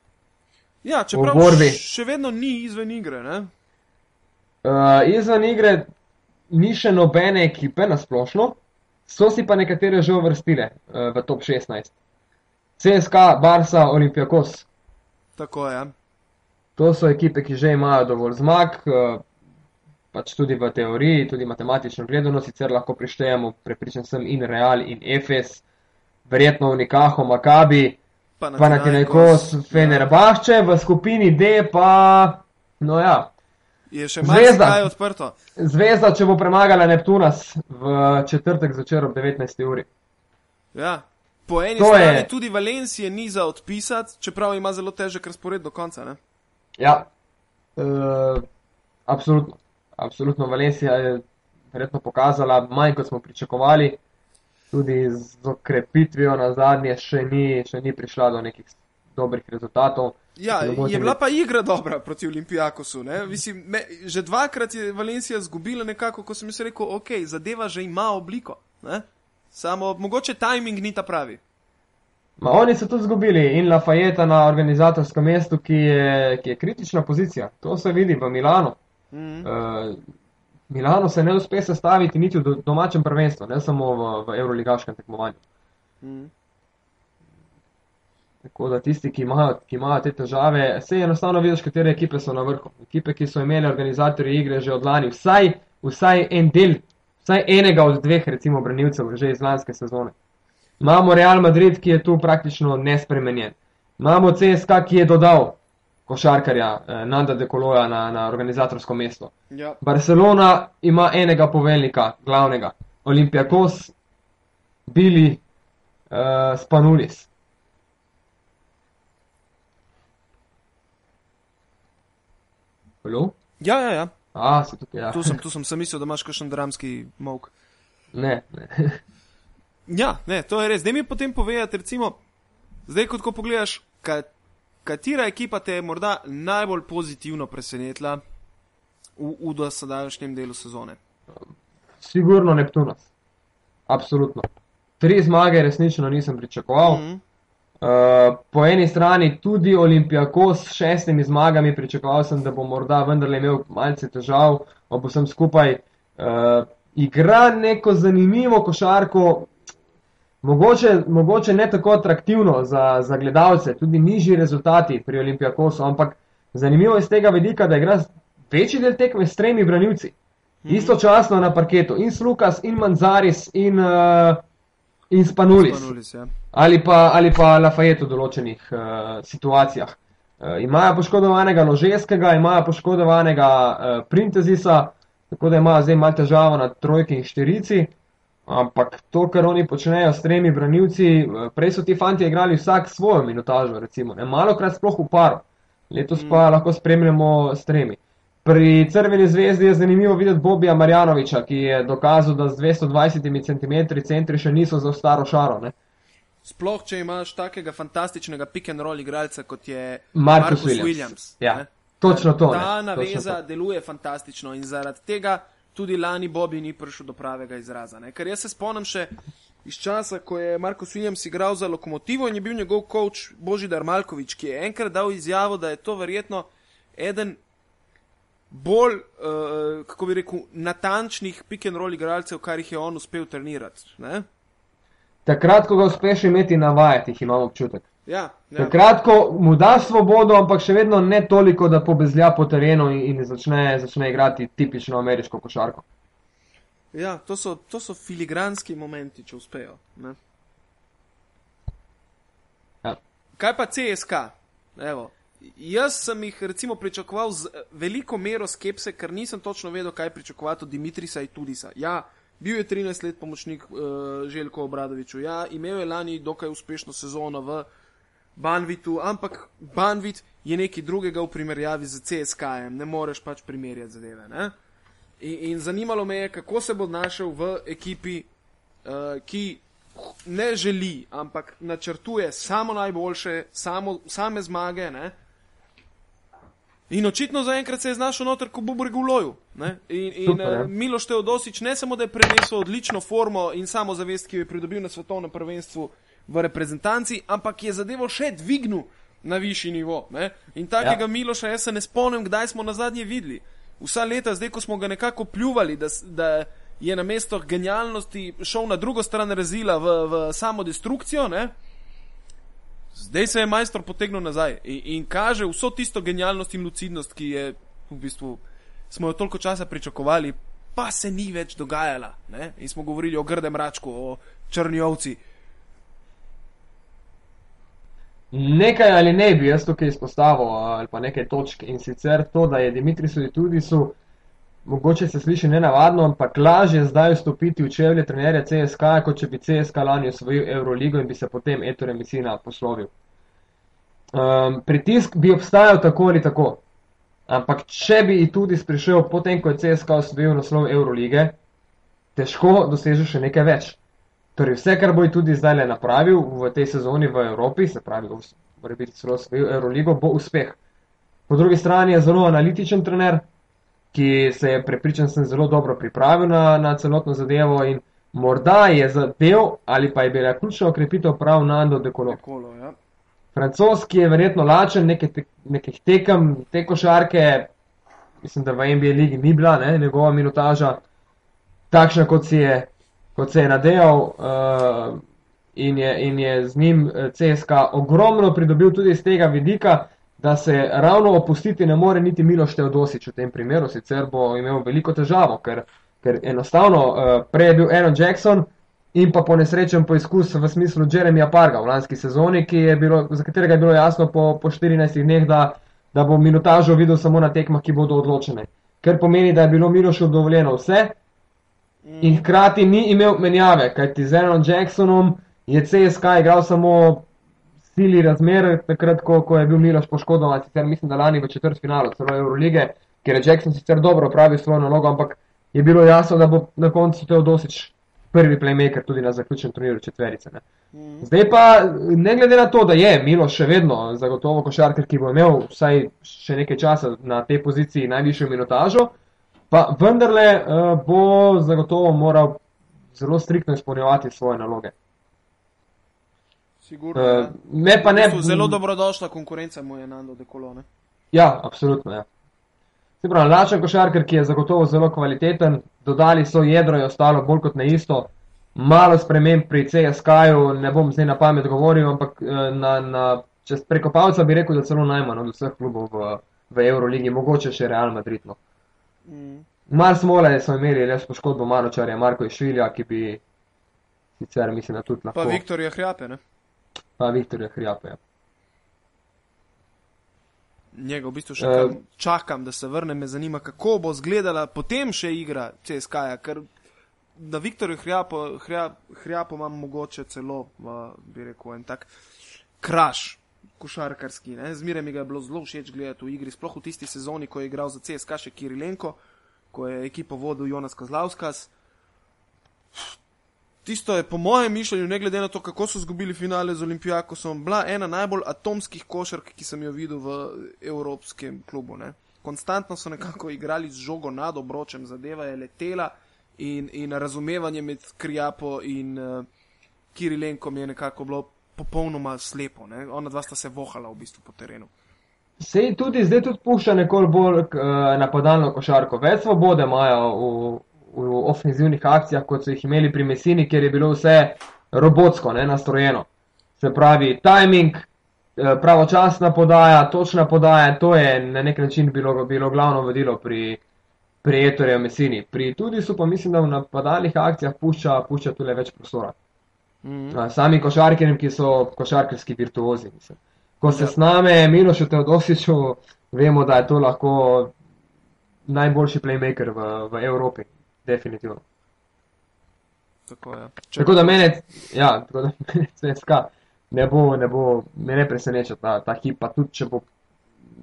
Ja, čeprav še vedno ni izven igre. Ne? Uh, izven igre ni še nobene ekipe na splošno, so si pa nekatere že uvrstile uh, v top 16. CSK, Barca, Olympiakos. Tako je. To so ekipe, ki že imajo dovolj zmag, eh, pač tudi v teoriji, tudi matematično gledano, sicer lahko prištejemo, prepričan sem, in Real, in Efes, verjetno Unikaho, Makabi, Panathinaikos, Fenerbahče, v skupini D pa, no ja, Je še Zvezda. marsikaj odprto. Zvezda, če bo premagala Neptunas v četrtek zvečer ob 19. uri. Ja. Po eni To strani je- tudi Valencije ni za odpisati, čeprav ima zelo težek razpored do konca. Ne? Ja, uh, absolutno. Absolutno, Valencija je verjetno pokazala manj, kot smo pričakovali. Tudi z okrepitvijo na zadnje še ni, še ni prišla do nekih dobrih rezultatov. Ja, je bila pa igra dobra proti Olimpijakosu. Mislim, me, že dvakrat je Valencija zgubila nekako, ko sem jaz rekel, ok, zadeva že ima obliko. Ne? Samo mogoče timing ni ta pravi. Ma oni so tudi izgubili in Lafayette na organizatorskem mestu, ki je, ki je kritična pozicija. To se vidi v Milanu. Mhm. Uh, Milano se ne uspe sestaviti niti v do- domačem prvenstvu, ne samo v, v evroligaškem tekmovanju. Mhm. Tako da tisti, ki imajo, ki imajo te težave, se enostavno vidiš, katere ekipe so na vrhu. Ekipe, ki so imeli organizatorji igre že od lani, vsaj, vsaj en del, vsaj enega od dveh, recimo, branilcev že iz lanske sezone. Imamo Real Madrid, ki je tu praktično nespremenjen. Imamo CSK, ki je dodal košarkarja eh, Nanda Dekoloja na, na organizatorsko mesto. Ja. Barcelona ima enega poveljnika, glavnega, Olimpijakos, Bili, uh, Spanulis. Halo? Ja, ja, ja. A, si tukaj, ja. Tu sem, tu sem, sem mislil, da imaš kakšen dramski mok. Ne, ne. Ja, ne, to je res. Dej mi potem povedati, recimo, zdaj, kot ko pogledaš, ka, katera ekipa te je morda najbolj pozitivno presenetila v, v dosedanjem delu sezone. Sigurno Neptunas. Absolutno. Tri zmage resnično nisem pričakoval. Mhm. Uh, po eni strani tudi Olimpijakos s šestimi zmagami, pričakoval sem, da bo morda vendarle imel malce težav ob vsem skupaj. Uh, igra neko zanimivo košarko, mogoče, mogoče ne tako atraktivno za, za gledalce, tudi nižji rezultati pri Olimpijakosu, ampak zanimivo je z tega vidika, da igra večji del tekme s tremi branilci. Mhm. Istočasno na parketu in Slukas, in Manzaris, in, uh, in Spanulis. Spanulis, ja. Ali pa, ali pa Lafayette v določenih uh, situacijah. Uh, imajo poškodovanega Ložeskega, imajo poškodovanega uh, Printezisa, tako da imajo zdaj malo težavo na trojki in štirici. Ampak to, kar oni počnejo s tremi branilci, uh, prej so ti fanti igrali vsak svojo minutažo, recimo, ne malo krat sploh v paru. Letos pa Mm. lahko spremljamo s tremi. Pri Crveni zvezdi je zanimivo videti Bobija Marjanoviča, ki je dokazal, da z 220 cm centri še niso za staro šaro. Ne? Sploh, če imaš takega fantastičnega pick and roll igralca, kot je Marcus Marcus Williams. Williams. Ja, ne. točno to, ne, Ta naveza to. deluje fantastično in zaradi tega tudi lani Bobby ni prišel do pravega izraza. Ne? Ker jaz se spomnim še iz časa, ko je Marcus Williams igral za lokomotivo in je bil njegov coach Božidar Malkovič, ki je enkrat dal izjavo, da je to verjetno eden bolj, uh, kako bi rekel, natančnih pick and roll igralcev, kar jih je on uspel trenirati. Ne? Takrat, ko ga uspeš imeti na vajah, imam občutek. Ja, ja. Takrat, ko mu daš svobodo, ampak še vedno ne toliko, da pobezlja po terenu in, in začne, začne igrati tipično ameriško košarko. ja to, so, to so filigranski momenti, če uspejo. Ne? Ja. Kaj pa CSK? Evo. Jaz sem jih recimo pričakoval z veliko mero skepse, ker nisem točno vedel, kaj pričakovati od Dimitrisa in Tudisa. Ja, bil je 13 let pomočnik uh, Željko Obradoviču, ja, imel je lani dokaj uspešno sezono v Banvitu, ampak Banvit je nekaj drugega v primerjavi z CSK-jem, ne moreš pač primerjati zadeve. Ne? In, in zanimalo me je, kako se bo znašel v ekipi, uh, ki ne želi, ampak načrtuje samo najboljše, samo, same zmage. Ne? In očitno zaenkrat se je znašel noter kot Bubreg v loju. ne. In, in Super, ja. uh, Miloš Teodosič ne samo, da je prenesel odlično formo in samozavest, ki jo je pridobil na svetovnem prvenstvu v reprezentanci, ampak je zadevo še dvignil na višji nivo. Ne? In takega ja. Miloša jaz se ne spomnim, kdaj smo na zadnje videli. Vsa leta, zdaj ko smo ga nekako pljuvali, da, da je na mesto genialnosti šel na drugo stran razila v, v samo destrukcijo, ne? Zdaj se je majstor potegnil nazaj in, in kaže vso tisto genialnost in lucidnost, ki je v bistvu smo jo toliko časa pričakovali, pa se ni več dogajala. Ne? In smo govorili o grdem račku, o črni ovci. Nekaj ali ne bi jaz tukaj izpostavil, ali pa nekaj točk in sicer to, da je Dimitrisu Tudisu, mogoče se sliši nenavadno, ampak lažje zdaj vstopiti v čevlje trenerja CSK, kot če bi CSK lani osvojil Euroligo in bi se potem Ettore Messina poslovil. Um, pritisk bi obstajal tako ali tako, ampak če bi tudi prišel potem, ko je CSK osvojil naslov Eurolige, težko doseže še nekaj več. Torej, vse, kar bo tudi zdaj le napravil v tej sezoni v Evropi, se pravi, mora biti celo osvojil Euroligo, bo uspeh. Po drugi strani je zelo analitičen trener, ki se je prepričan, sem zelo dobro pripravil na, na celotno zadevo in morda je zadev ali pa je bila ključna okrepitev prav Nando Dekolo. Kolo, ja. Francoz, ki je verjetno lačen neke te, nekih tekem, te košarke, mislim, da v NBA ligi ni bila, ne, njegova minutaža takšna, kot si je, kot se je nadejal uh, in, je, in je z njim eh, CSK ogromno pridobil tudi iz tega vidika, da se ravno opustiti ne more niti Miloš Teodosič v tem primeru, sicer bo imel veliko težavo, ker, ker enostavno uh, prej je bil Aaron Jackson, in pa po nesrečen poizkus v smislu Jeremija Parga v lanski sezoni, je bilo, za katerega je bilo jasno po, po 14 dneh, da da bo minutažo videl samo na tekmah, ki bodo odločene. Ker pomeni, da je bilo Milošu dovoljeno vse in hkrati ni imel menjave, kajti z Aaronom Jacksonom je CSK igral samo sili razmer, takrat, ko, ko je bil Miloš poškodovan, sicer mislim, da lani v četrt finalu celo Eurolige, ker je Jackson sicer dobro opravil svojo nalogo, ampak je bilo jasno, da bo na koncu Teodosič prvi playmaker tudi na zaključnem turnirju četverice. Ne. Zdaj pa, ne glede na to, da je Milo še vedno zagotovo košarkar, ki bo imel vsaj še nekaj časa na tej poziciji najvišjo minutažo, pa vendarle uh, bo zagotovo moral zelo striktno izpolnjevati svoje naloge. Sigurno, Uh, me pa ne. Zelo dobrodošla konkurenca mu je Nando de Colone. Ja, absolutno. Ja. Se pravi, lačen košarkar, ki je zagotovo zelo kvaliteten, dodali so jedro in ostalo bolj kot na isto. Malo sprememb pri CSK-ju, ne bom zdaj na pamet govoril, ampak eh, na, na, čez prekopalca bi rekel, da celo najmanj od vseh klubov v, v Euroligi, mogoče še Real Madrid. No. Mm. Mar smole smo imeli res poškodbo Manočarja, Marko Išvilja, ki bi sicer mislim, da tudi lahko. Pa Viktorija Hrjape, ne? Pa Viktorja Hrjape. Ja. Njega v bistvu še Eh. kar čakam, da se vrne. Me zanima, kako bo izgledala potem še igra CSK-ja, ker da Viktorju Hrjapo, Hrjap, Hrjapo imam mogoče celo, uh, bi rekel, en tak kraš košarkarski. Ne? Zmeraj mi ga je bilo zelo všeč gledati v igri, sploh v tisti sezoni, ko je igral za CSK še Kirilenko, ko je ekipo vodil Jonas Kozlauskas. Tisto je po mojem mišljenju, ne glede na to, kako so izgubili finale z Olimpijakosom, bila ena najbolj atomskih košark, ki sem jo videl v evropskem klubu. Ne. Konstantno so nekako igrali z žogo nad obročem, zadeva je letela in, in razumevanje med Krijapo in uh, Kirilenkom je nekako bilo popolnoma slepo. Ne. Ona dva sta se vohala v bistvu po terenu. Sej tudi zdaj tudi pušča nekoliko bolj uh, napadalno košarko. Več svobode imajo v, v ofenzivnih akcijah, kot so jih imeli pri Mesini, ker je bilo vse robotsko, ne nastrojeno. Se pravi, timing, eh, pravočasna podaja, točna podaja, to je na nek način bilo, bilo glavno vodilo pri, pri Etorju Mesini. Pri tudi so pa mislim, da v napadalnih akcijah pušča, pušča tudi več prostora. Mm. A, Sami košarkarjem, ki so košarkarski virtuozi. Mislim. Ko se Ja. sname Milošu Teodosiču, vemo, da je to lahko najboljši playmaker v, v Evropi. Definitivno. Tako, ja. Tako da mene, ja, tako da mene CSK ne bo, ne bo, me ne preseneča ta, ta hip, pa tudi če bo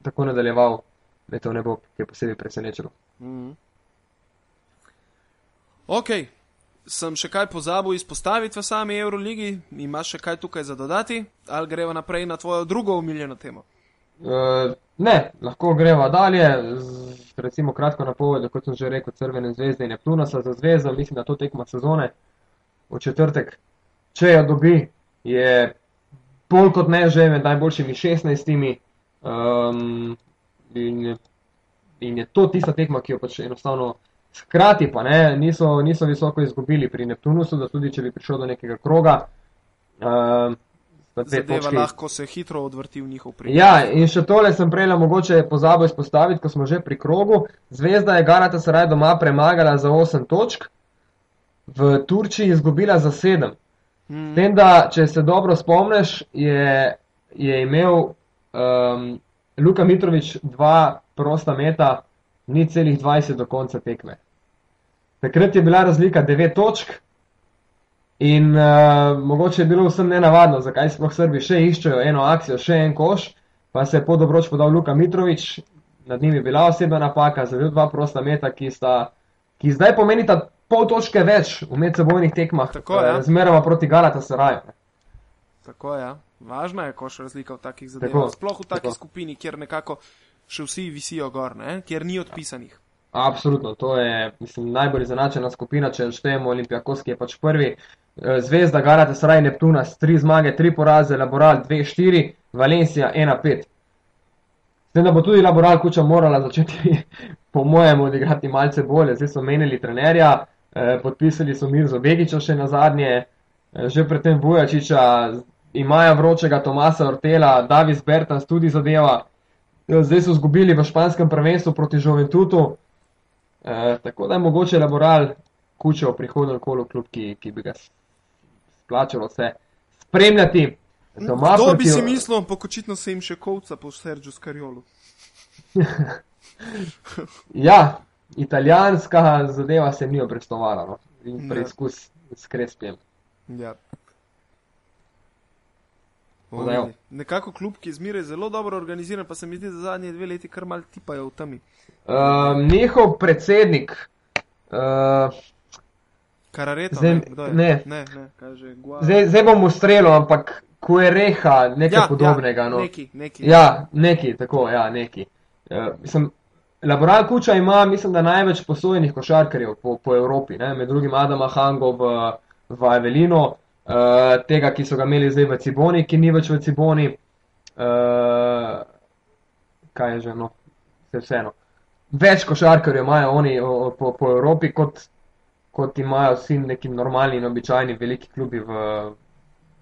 tako nadaljeval, me to ne bo kaj posebej presenečilo. Mhm. Ok, sem še kaj pozabil izpostaviti v sami Euroligi, imaš še kaj tukaj za dodati, ali greva naprej na tvojo drugo umiljeno temo? Uh, ne, lahko greva dalje, recimo kratko napoved, kot sem že rekel, Crvene zvezde in Neptuna so za zvezdo, mislim, da to tekma sezone v četrtek. Če jo dobi, je bolj kot ne že med najboljšimi 16. Um, in, je- in je to tista tekma, ki jo pač enostavno hkrati pa ne, niso, niso visoko izgubili pri Neptunusu, da tudi če bi prišlo do nekega kroga. Um, sta Zadeva točki- lahko se hitro odvrti v njihov prid. Ja, in še tole sem prej mogoče pozabil izpostaviti, ko smo že pri krogu. Zvezda je Galata Saraj doma premagala za 8 točk, v Turčiji izgubila za 7. Mm. S tem, da če se dobro spomniš, je, je imel um, Luka Mitrovič dva prosta meta, ni celih 20 do konca tekme. Takrat je bila razlika 9 točk. In uh, mogoče je bilo vsem nenavadno, zakaj sploh Srbi še iščejo eno akcijo, še en koš, pa se je pod obroč podal Luka Mitrovič, nad njim je bila osebna napaka, zadel dva prosta meta, ki, sta, ki zdaj pomenita pol točke več v medsebojnih tekmah, Tako, ja. eh, zmeroma proti Galata Saraju. Tako je. Ja. Važna je koš razlika v takih zadevah. Tako, Sploh v taki tako. skupini, kjer nekako še vsi visijo gor, ne? kjer ni odpisanih. Absolutno, to je mislim, najbolj izenačena skupina, če štejemo Olimpijakos, ki je pač prvi. Eh, Zvezda, Galata, Saraj, Neptuna, s tri zmage, tri poraze, Laboral 2-4, Valencija 1-5. S tem, da bo tudi Laboral kuča morala začeti, po mojem, odigrati malce bolje. Zdaj so menili trenerja, eh, podpisali so Mirzo Begiča še na zadnje, eh, že predtem Vujačiča, imajo vročega Tomasa Ortela, Davis Bertans tudi zadeva. Eh, Zdaj so zgubili v španskem prvenstvu proti Juventutu. Eh, tako da je mogoče Laboral kučo v prihodnem kolu klub, ki, ki bi ga splačalo se spremljati. Doma Kdo bi proti- si mislil, ampak očitno se jim še kovca po Sergio Skariolu. Ja, italijanska zadeva se ni obrestovala. No. In Ne. preizkus s krespijem. Ja. Ja. Oj, Nekako klub, ki je zmeraj zelo dobro organiziran, pa se mi zdi, da zadnje dve leti kar mal tipajo v temi. Um, njihov predsednik, uh, Karareto, Zdaj- ne, kdo je? ne. ne, ne kaže Gua. zdaj, zdaj bom ustrelil, ampak Kuereha, nekaj ja, podobnega. Ja, no. neki, neki. Ja, neki, tako, ja, neki. Uh, mislim, Laboral Kuča ima, mislim, da največ posojenih košarkarjev po, po Evropi, ne? med drugim Adama Hango v, v Avelino, uh, tega, ki so ga imeli zdaj v Ciboni, ki ni več v Ciboni. Uh, kaj je že, no, vse vseeno. Več košarkarjev imajo oni o, o, po, po Evropi, kot, kot imajo vsi neki normalni in običajni veliki klubi v,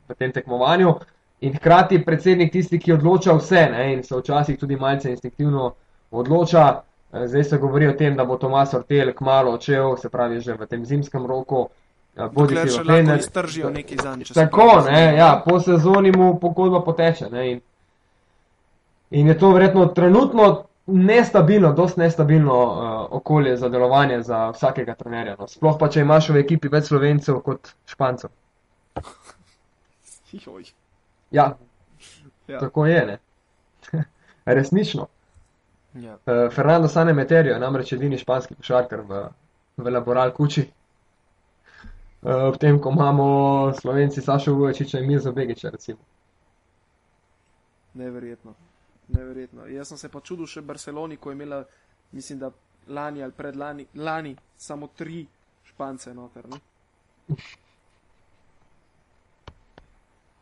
v tem tekmovanju. In hkrati je predsednik tisti, ki odloča vse, ne, in se včasih tudi malce instinktivno odloča. Eh, Zdaj se govori o tem, da bo Tomas Ortel kmalo odšel, se pravi že v tem zimskem roku. eh, Bodi si v lahko Fener- iztržijo neki zanj. če se Tako, ne, ja, po sezoni mu pogodba poteče. Ne, in, in je to verjetno trenutno nestabilno, dosti nestabilno uh, okolje za delovanje za vsakega trenerja. No. Sploh pa, če imaš v ekipi več slovencev kot špancev. Joj. Ja, Ja. tako je, ne. Resnično. Ja. Uh, Fernando Sane Meterio je namreč edini španski košarkar v, v Laboral Kuči. Uh, ob tem, ko imamo slovenci Sašo Vujočiča in Mirza Begiča, recimo. Neverjetno. Neverjetno. Jaz sem se pa čudil še Barceloni, ko je imela, mislim, da lani ali predlani, lani samo tri špance noter. Ne?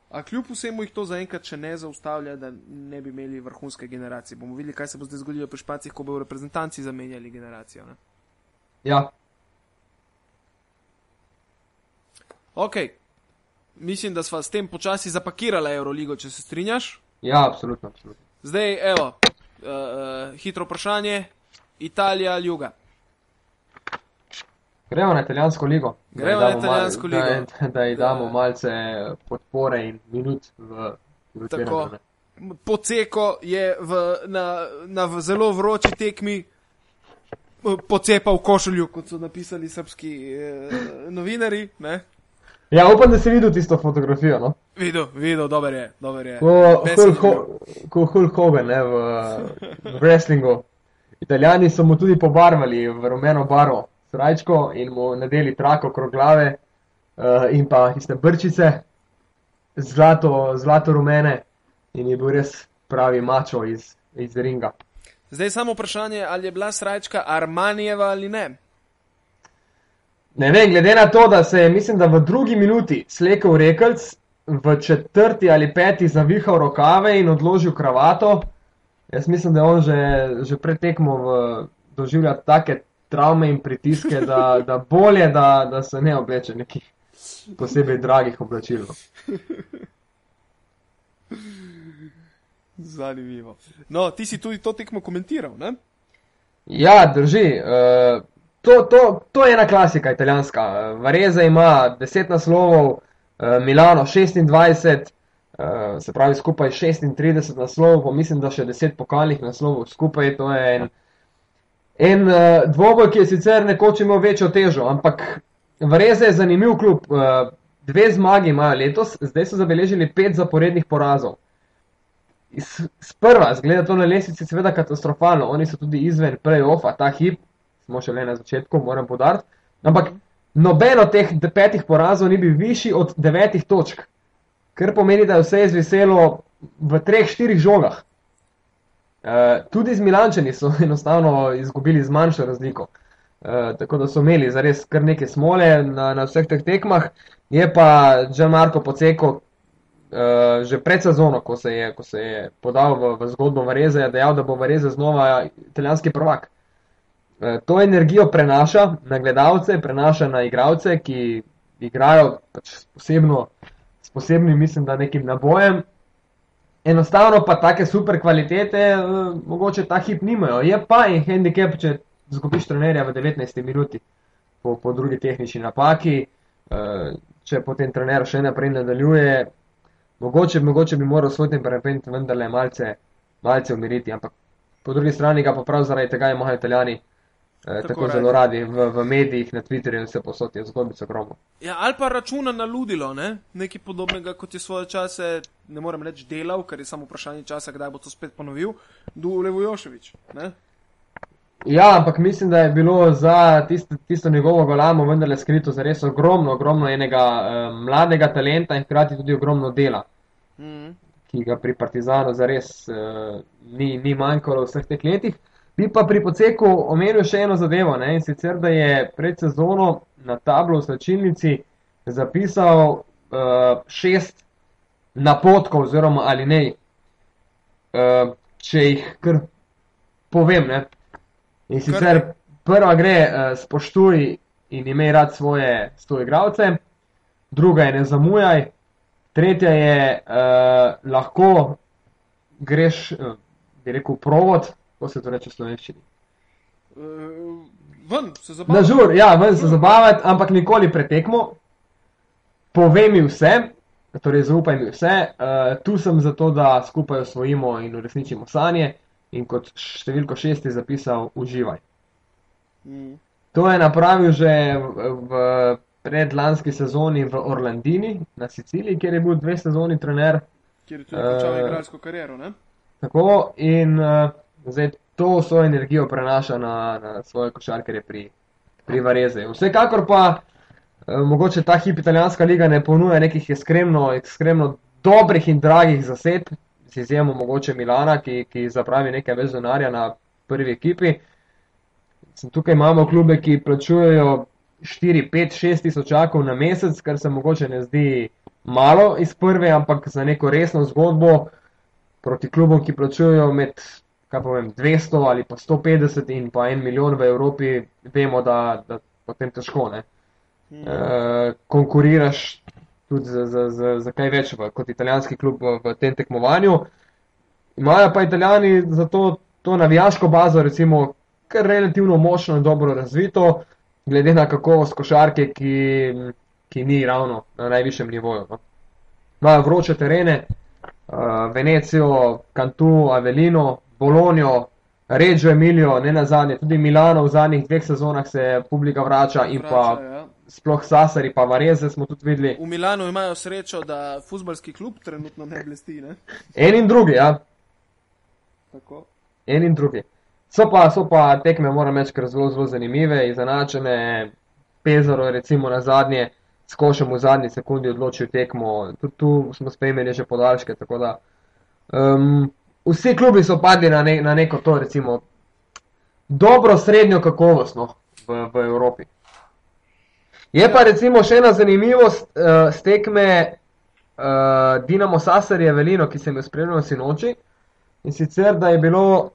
A kljub vsemu jih to zaenkrat še ne zaustavlja, da ne bi imeli vrhunske generacije. Bomo videli, kaj se bo zdaj zgodilo pri špancih, ko bodo reprezentanci zamenjali generacijo. Ne? Ja, Ok, mislim, da sva s tem počasi zapakirala Euroligo, če se strinjaš. ja, absolutno. absolutno. Zdaj, evo, uh, hitro vprašanje, Italija ali Juga. Gremo na italijansko ligo. Gremo na italijansko mal- ligo. Da, da ji damo malce podpore in minut v, v Tako. Poceko je v, na, na v zelo vroči tekmi eh, pocepal košulju, kot so napisali srpski eh, novinari. Ne? Ja, upam, da si videl tisto fotografijo. No? Videl, videl, dober je, dober je. Ko Hulk Ho- ko Hulk Hogan ne, v, v wrestlingu. Italijani so mu tudi pobarvali v rumeno barvo srajčko in mu nadeli trako okrog glave uh, in pa tiste brčice zlato, zlato rumene in je bil res pravi mačo iz, iz ringa. Zdaj samo vprašanje, ali je bila srajčka Armanijeva ali ne. Ne vem, glede na to, da se je, mislim, da v drugi minuti slekel rekelc, v četrti ali peti zavihal rokave in odložil kravato. Jaz mislim, da je on že, že pred tekmo v- doživlja take travme in pritiske, da, da bolje, da, da se ne obleče nekih posebej dragih oblačil. Zanimivo. No, ti si tudi to tekmo komentiral, ne? Ja, drži. Uh, to, to, to je ena klasika italijanska. Eh, Vareza ima 10 naslovov, uh, Milano 26, uh, se pravi skupaj 36 naslovov, pa mislim, da še 10 pokalnih naslovov skupaj. To je en, en uh, dvoboj, ki je sicer nekoč imel večjo težo, ampak Vareza je zanimiv klub. Dve zmagi imajo letos, zdaj so zabeležili pet zaporednih porazov. Sprva, zgleda to na lestvici, seveda katastrofalno. Oni so tudi izven play-offa, ta hip, smo šele na začetku, moram podariti. Ampak noben od teh petih porazov ni bil višji od devetih točk, kar pomeni, da je vse izviselo v treh, štirih žogah. Uh, tudi z Milančani so enostavno izgubili z manjšo razliko. Uh, tako da so imeli zares kar nekaj smole na, na vseh teh tekmah. Je pa Gianmarco Poceko uh, že pred sezono, ko se je, ko se je podal v, v zgodbo Vareze, je dejal, da bo Vareze znova italijanski prvak. Uh, to energijo prenaša na gledalce, prenaša na igralce, ki igrajo pač posebno, s posebnim, mislim, da nekim nabojem. Enostavno pa take super kvalitete, uh, mogoče ta hip nimajo. Je pa en handicap, če zgubiš trenerja v 19 minuti po, po drugi tehnični napaki. Uh, če potem trener še naprej nadaljuje, mogoče, mogoče bi moral svoj temperament vendarle malce, malce umiriti, ampak po drugi strani ga pa prav zaradi tega imajo italijani eh, Tako tako zelo radi v, v medijih, na Twitterju in vse posod je zgodbico gromo. Ja, ali pa računa na ludilo, ne? nekaj podobnega, kot je svoje čase, ne morem reči delal, ker je samo vprašanje časa, kdaj bo to spet ponovil, Dulevo Joševič. Ne? Ja, ampak mislim, da je bilo za tisto, tisto njegovo golamo vendarle skrito za res ogromno, ogromno enega eh, mladega talenta in hkrati tudi ogromno dela, Mm. ki ga pri Partizanu zares eh, ni, ni manjkalo v vseh teh letih. Bi pa pri poceku omenil še eno zadevo, ne? in sicer, da je pred sezono na tablo v slačilnici zapisal uh, šest napotkov oziroma ali ne, uh, če jih kar povem. Ne? In sicer prva gre uh, spoštuj in imej rad svoje soigravce, druga je ne zamujaj, tretja je uh, lahko greš, uh, bi rekel, provod, kako se to reče v slovenščini. Uh, ven se Na zabavamo. žur, ja, ven se zabavati, ampak nikoli pretekmo. Povej mi vse, torej zaupaj mi vse. Uh, tu sem zato, da skupaj osvojimo in uresničimo sanje. In kot številko šest je zapisal, uživaj. Mm. To je napravil že v, v predlanski sezoni v Orlandini na Siciliji, kjer je bil dve sezoni trener. Kjer je tudi končal Eh, igralsko kariero. Ne? Tako in uh, zdaj to svojo energijo prenaša na, na svoje košarkarje pri, pri Vareze. Vsekakor pa uh, mogoče ta hip italijanska liga ne ponuja nekih ekstremno, ekstremno dobrih in dragih zaseb, z izjemo mogoče Milana, ki, ki zapravi nekaj več denarja na prvi ekipi. Tukaj imamo klube, ki plačujejo 4, 5, 6 tisočakov na mesec, kar se mogoče ne zdi malo iz prve, ampak za neko resno zgodbo proti klubom, ki plačujejo med kaj pa vem, 200 ali pa 150 in pa 1 milijon v Evropi, vemo, da, da potem težko ne. Mm. E, konkuriraš tudi za, za, za, za kaj več v, kot italijanski klub v, v tem tekmovanju. Imajo pa italijani za to, to navijaško bazo, recimo, kar relativno močno in dobro razvito, glede na kakovost košarke, ki, ki ni ravno na najvišjem nivoju. No. Imajo vroče terene, uh, Venecijo, Cantu, Avelino, Bologno, Reggio Emilio, ne na zadnje, tudi Milano v zadnjih dveh sezonah se publika vrača in pa Vrača, ja. sploh Sasari, pa Vareze smo tudi videli. V Milanu imajo srečo, da futbalski klub trenutno ne blesti. Ne? En in drugi, ja, Tako. en in drugi. So pa, so pa tekme, moram reči, kar zelo, zelo zanimive, izenačene. Pezaro je recimo na zadnje, s košem v zadnji sekundi odločil tekmo, tudi tu smo spremljali že podaljške, tako da um, vsi klubi so padli na, ne, na neko to, recimo, dobro srednjo kakovostno v, v Evropi. Je pa recimo še ena zanimivost uh, z tekme uh, Dinamo Sasarje Velino, ki sem jo spremljal sinoči. In sicer, da je bilo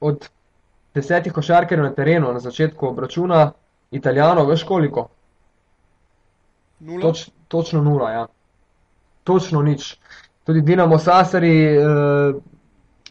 od desetih košarkarjev na terenu na začetku obračuna Italijanov, veš koliko? Nula. Toč, točno nula, ja. Točno nič. Tudi Dinamo Sasari eh,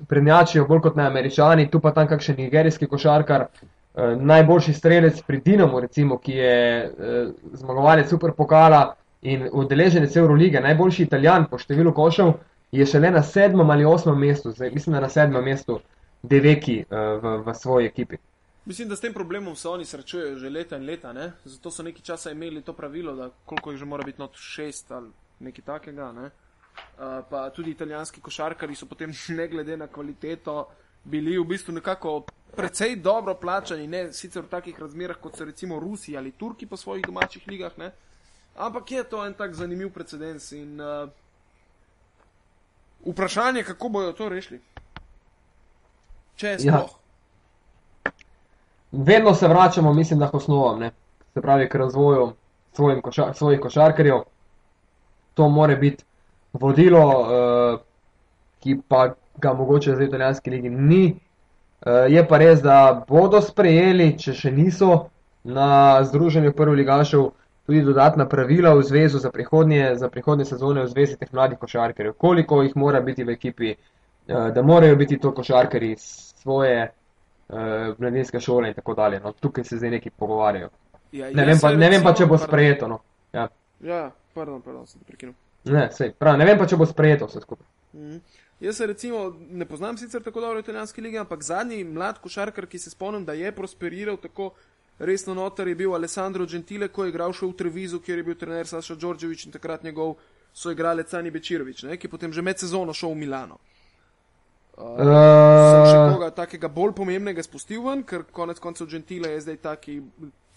prednjačijo bolj kot ne američani, tu pa tam kakšen nigerijski košarkar, eh, najboljši strelec pri Dinamu, recimo, ki je eh, zmagovalec superpokala in udeleženec Eurolige, najboljši italijan po številu košev, je šele na sedmem ali osmem mestu, zdaj mislim, da na sedmem mestu Deveki eh, v, v svoji ekipi. Mislim, da s tem problemom se oni srečujejo že leta in leta, ne? zato so nekaj časa imeli to pravilo, da koliko jih že mora biti not šest ali nekaj takega. Ne? Uh, pa tudi italijanski košarkari so potem, ne glede na kvaliteto, bili v bistvu nekako precej dobro plačani, ne sicer v takih razmerah, kot so recimo Rusi ali Turki po svojih domačih ligah, ne? ampak je to en tak zanimiv precedens in uh, vprašanje, kako bodo to rešili. Če Ja. sploh. vedno se vračamo, mislim, da k osnovam, ne? se pravi k razvoju svojim koša, svojih košarkarjev. To more biti vodilo, uh, ki pa ga mogoče za italijanski ligi ni. Uh, je pa res, da bodo sprejeli, če še niso na združenju prvih ligašev, tudi dodatna pravila v zvezu za prihodnje, za prihodnje sezone v zvezi teh mladih košarkarjev. Koliko jih mora biti v ekipi, uh, da morajo biti to košarkari svoje uh, mladinske šole in tako dalje. No, tukaj se zdaj neki pogovarjajo. Ja, Ne vem, pa, ne vem pa, če bo sprejeto. No. Ja. Ja, pardon, pardon, sem te prekinul. Ne, sej, prav, ne vem pa, če bo sprejeto vse skupaj. Mhm. Jaz se recimo ne poznam sicer tako dobro italijanske lige, ampak zadnji mlad košarkar, ki se spomnim, da je prosperiral tako resno noter, je bil Alessandro Gentile, ko je igral še v Trevizu, kjer je bil trener Saša Đorđević in takrat njegov soigralec Ani Bečirovič, ne, ki je potem že med sezono šel v Milano. Uh, sem še koga takega bolj pomembnega spustil ven, ker konec koncev Gentile je zdaj taki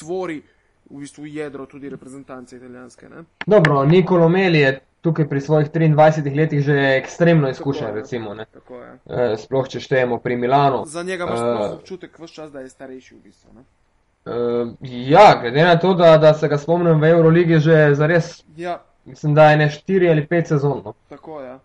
tvori v bistvu jedro tudi reprezentance italijanske. Ne? Dobro, Nikolo Meli je tukaj pri svojih 23 letih že ekstremno izkušen, Tako je, recimo. Ne? Tako je. Eh, Sploh, če štejemo pri Milanu. Za njega imaš uh, občutek vse čas, da je starejši v bistvu. Ne? Uh, ja, glede na to, da, da se ga spomnim v Euroligi že za res, Ja, mislim, da je ne štiri ali pet sezon. No. tako je. Ja.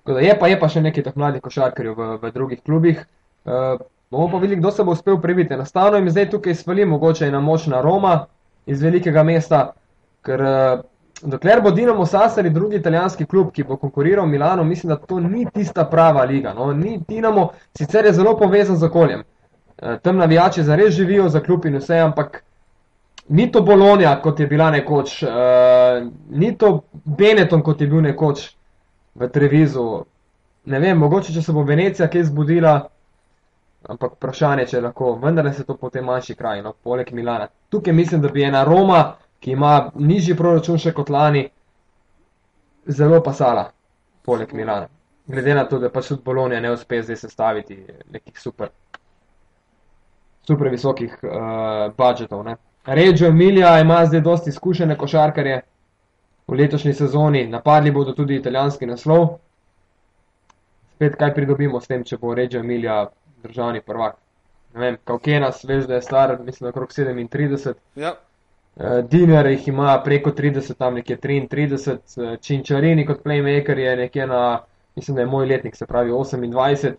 Tako da je pa, je pa še nekaj teh mladih košarkarjev v, v drugih klubih. Uh, bomo pa videli, kdo se bo uspel prebiti. Enostavno jim zdaj tukaj svali mogoče ena močna Roma iz velikega mesta, ker uh, dokler bo Dinamo Sassari drugi italijanski klub, ki bo konkuriral Milano, mislim, da to ni tista prava liga. No. Ni Dinamo, sicer je zelo povezan z okoljem. Uh, tam navijači zares živijo za klub in vse, ampak ni to Bologna, kot je bila nekoč, uh, ni to Benetton, kot je bil nekoč v Trevizu. Ne vem, mogoče če se bo Venecija kaj zbudila, ampak vprašanje, če lahko, vendar se to potem manjši kraj, no, poleg Milana. Tukaj mislim, da bi ena Roma, ki ima nižji proračun še kot lani, zelo pasala, poleg Milana. Glede na to, da pač tudi Bologna ne uspe zdaj sestaviti nekih super, super visokih uh, budžetov. Ne. Reggio Emilia ima zdaj dosti izkušene košarkarje v letošnji sezoni, napadli bodo tudi italijanski naslov. Spet kaj pridobimo s tem, če bo Reggio Emilia državni prvak. Ne vem, Kaukenas, veš, da je star, mislim, okrog 37. Ja, Uh, Dinar jih ima preko 30, tam nekje 33, uh, Činčarini kot playmaker je nekje na, mislim, da je moj letnik, se pravi 28.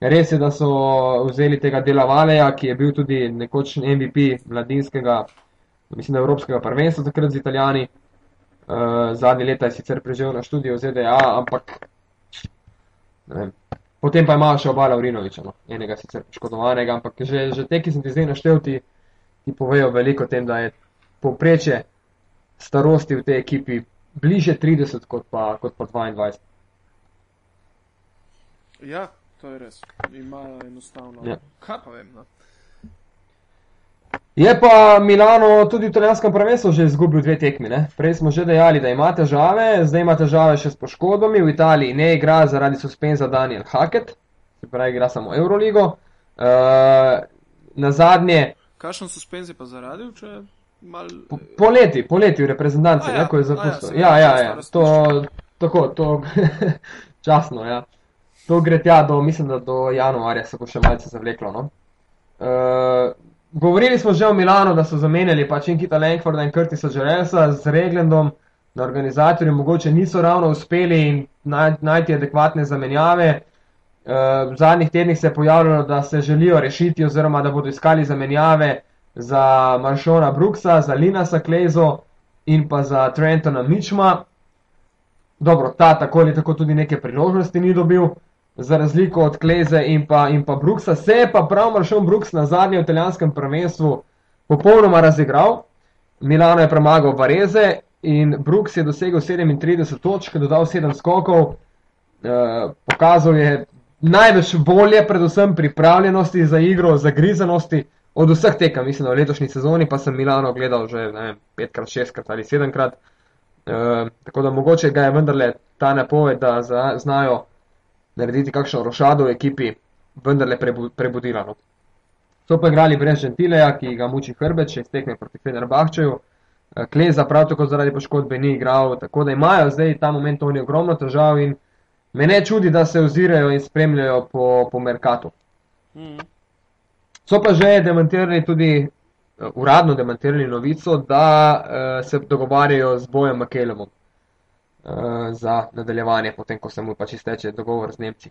Res je, da so vzeli tega dela Valeja, ki je bil tudi nekoč MVP mladinskega, mislim, da evropskega prvenstva takrat z Italijani. Uh, zadnje leta je sicer preživel na študiju v ZDA, ampak ne vem. Potem pa imajo še oba Laurinoviča, no. enega sicer poškodovanega, ampak že, že te, ki sem ti zdaj naštel, ti, ti povejo veliko o tem, da je povprečje starosti v tej ekipi bliže 30 kot pa, kot pa 22. ja, to je res. Imajo enostavno. Ja. Kaj pa vem? No? Je pa Milano tudi v italijanskem prvenstvu že izgubil dve tekmi. Ne? Prej smo že dejali, da ima težave, zdaj ima težave še s poškodbami. V Italiji ne igra zaradi suspenza Daniel Hackett, se pravi, igra samo Euroligo. Uh, na zadnje, Kakšen suspenz je pa zaradil, če mal... po, poleti, poleti v reprezentanci, A ne, ja, ko je ja, zapustil. Ja, ja, ja, razpušča. to, tako, to, časno, ja. To gre tja do, mislim, da do januarja se bo še malce zavleklo, no. Uh, govorili smo že o Milanu, da so zamenjali pač Inkita Langforda in Curtisa Jaresa z Reglandom, da organizatorji mogoče niso ravno uspeli naj, najti adekvatne zamenjave. Uh, v zadnjih tednih se je pojavljalo, da se želijo rešiti oziroma da bodo iskali zamenjave za Maršona Brooksa, za Linasa Klezo in pa za Trentona Mitchma. Dobro, ta tako ali tako tudi neke priložnosti ni dobil, za razliko od Kleze in pa, in pa Brooksa. Se je pa prav Maršon Brooks na zadnjem italijanskem prvenstvu popolnoma razigral. Milano je premagal Vareze in Brooks je dosegel 37 točk, dodal 7 skokov, eh, pokazal je največ volje, predvsem pripravljenosti za igro, zagrizenosti od vseh tekem, mislim, v letošnji sezoni pa sem Milano gledal že ne vem, petkrat, šestkrat ali sedemkrat. E, tako da mogoče ga je vendarle ta napoved, da znajo narediti kakšno rošado v ekipi, vendarle prebu, prebudila. No. So pa igrali brez Gentileja, ki ga muči hrbet, še tekme proti Fenerbahčeju. E, Kleza prav tako zaradi poškodbe ni igral, tako da imajo zdaj ta moment oni ogromno težav in me ne čudi, da se ozirajo in spremljajo po, po Merkatu. Mm. So pa že demantirali tudi, uh, uradno demantirali novico, da uh, se dogovarjajo z Bojem Makelemom uh, za nadaljevanje, potem ko se mu pač izteče dogovor z Nemci.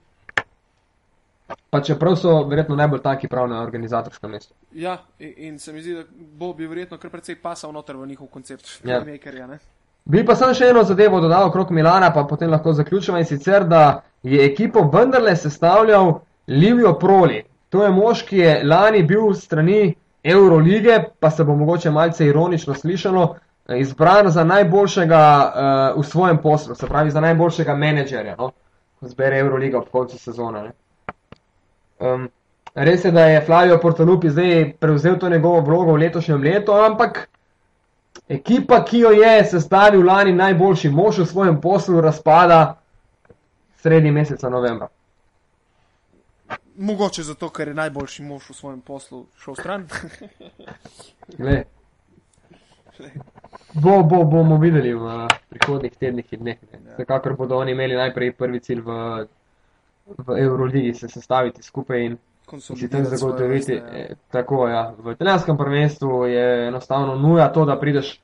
Pa čeprav so verjetno najbolj tanki prav na organizatorskem mestu. Ja, in, in se mi zdi, da bo bi verjetno kar precej pasal noter v njihov koncept Ja. playmakerja. ne. Bi pa sem še eno zadevo dodal okrog Milana, pa potem lahko zaključimo in sicer, da je ekipo vendarle sestavljal Livio Proli. To je mož, ki je lani bil strani Eurolige, pa se bo mogoče malce ironično slišalo, izbran za najboljšega uh, v svojem poslu, se pravi za najboljšega menedžerja, no? ko zbere Euroliga ob koncu sezone. Um, res je, da je Flavio Portalupi zdaj prevzel to njegovo vlogo v letošnjem letu, ampak ekipa, ki jo je sestavil lani najboljši mož v svojem poslu, razpada sredi meseca novembra. Mogoče zato, ker je najboljši mož v svojem poslu šel stran. Bo, bo, bomo videli v prihodnih tednih in dneh. Ja. Vsekakor bodo oni imeli najprej prvi cilj v, v Euroligi se sestaviti skupaj in si tam zagotoviti. vrste, ja. eh, Tako, ja. V italijanskem prvenstvu je enostavno nuja to, da prideš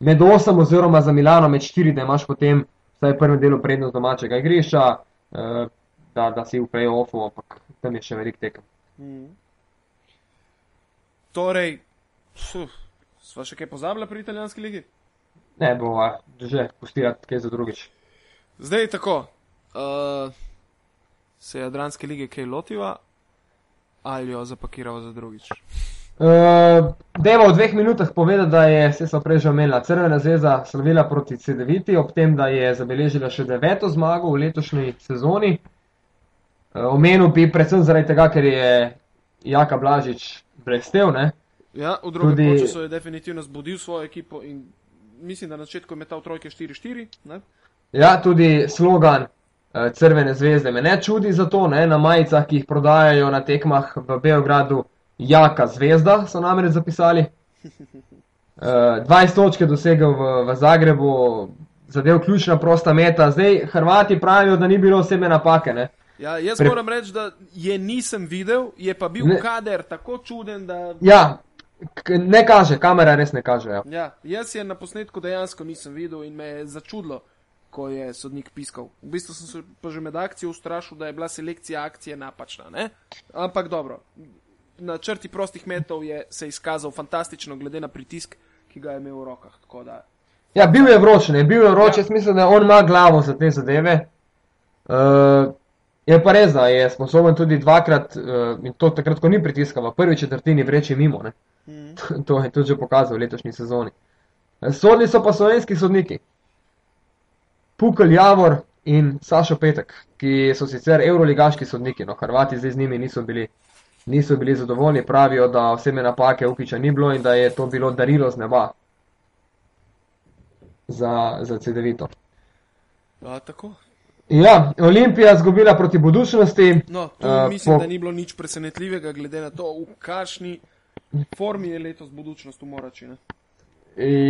med 8 oziroma za Milano med 4, da imaš potem vsaj prvem delu prednost domačega igrišča, eh, da, da si v play-offu, ampak tam je še velik tekem. Mhm. Torej, pf, sva še kaj pozabila pri italijanski ligi? Ne bo, že pustirati kaj za drugič. Zdaj tako, uh, se Jadranske lige kaj lotiva ali jo zapakiramo za drugič? Uh, Deva v dveh minutah povedati, da je, se so prej že omenila, Crvena zvezda slavila proti CD9, ob tem, da je zabeležila še deveto zmago v letošnji sezoni. Uh, omenil bi predvsem zaradi tega, ker je Jaka Blažič blestev, ne? Ja, v drugem Tudi- času je definitivno zbudil svojo ekipo in mislim, da na začetku je metal trojke 4-4. ne? Ja, tudi slogan uh, Crvene zvezde me ne čudi za to, ne? na majicah, ki jih prodajajo na tekmah v Beogradu, Jaka zvezda so namreč zapisali. Uh, 20 točk je dosegel v, v Zagrebu, zadev ključna prosta meta. Zdaj Hrvati pravijo, da ni bilo osebne napake. Ne? Ja, jaz Pre- moram reči, da je nisem videl, je pa bil Ne. kader tako čuden, da. Ja, ne kaže, kamera res ne kaže. Ja. Ja, jaz je na posnetku dejansko nisem videl in me je začudilo, ko je sodnik piskal. V bistvu sem se pa že med akcijo ustrašil, da je bila selekcija akcije napačna. Ne? Ampak dobro, na črti prostih metov je se izkazal fantastično, glede na pritisk, ki ga je imel v rokah. Tako da, ja, bil je vroč, ne, bil je vroč, Ja. jaz mislim, da on ima glavo za te zadeve. Uh, je pa res, da je sposoben tudi dvakrat, uh, in to takrat, ko ni pritiskal, v prvi četrtini vreči mimo. Ne? mm, to je tudi že pokazal v letošnji sezoni. Sodni so pa slovenski sodniki. Pukl Javor in Sašo Petek, ki so sicer evroligaški sodniki, no Hrvati zdaj z njimi niso bili, niso bili zadovoljni, pravijo, da osebne napake Ukiča ni bilo in da je to bilo darilo z neba za, za CD-vito. a, tako. Ja, Olimpija zgubila proti budučnosti. No, tu uh, mislim, po... da ni bilo nič presenetljivega, glede na to, v kakšni formi je letos budučnost v Morači. Ne?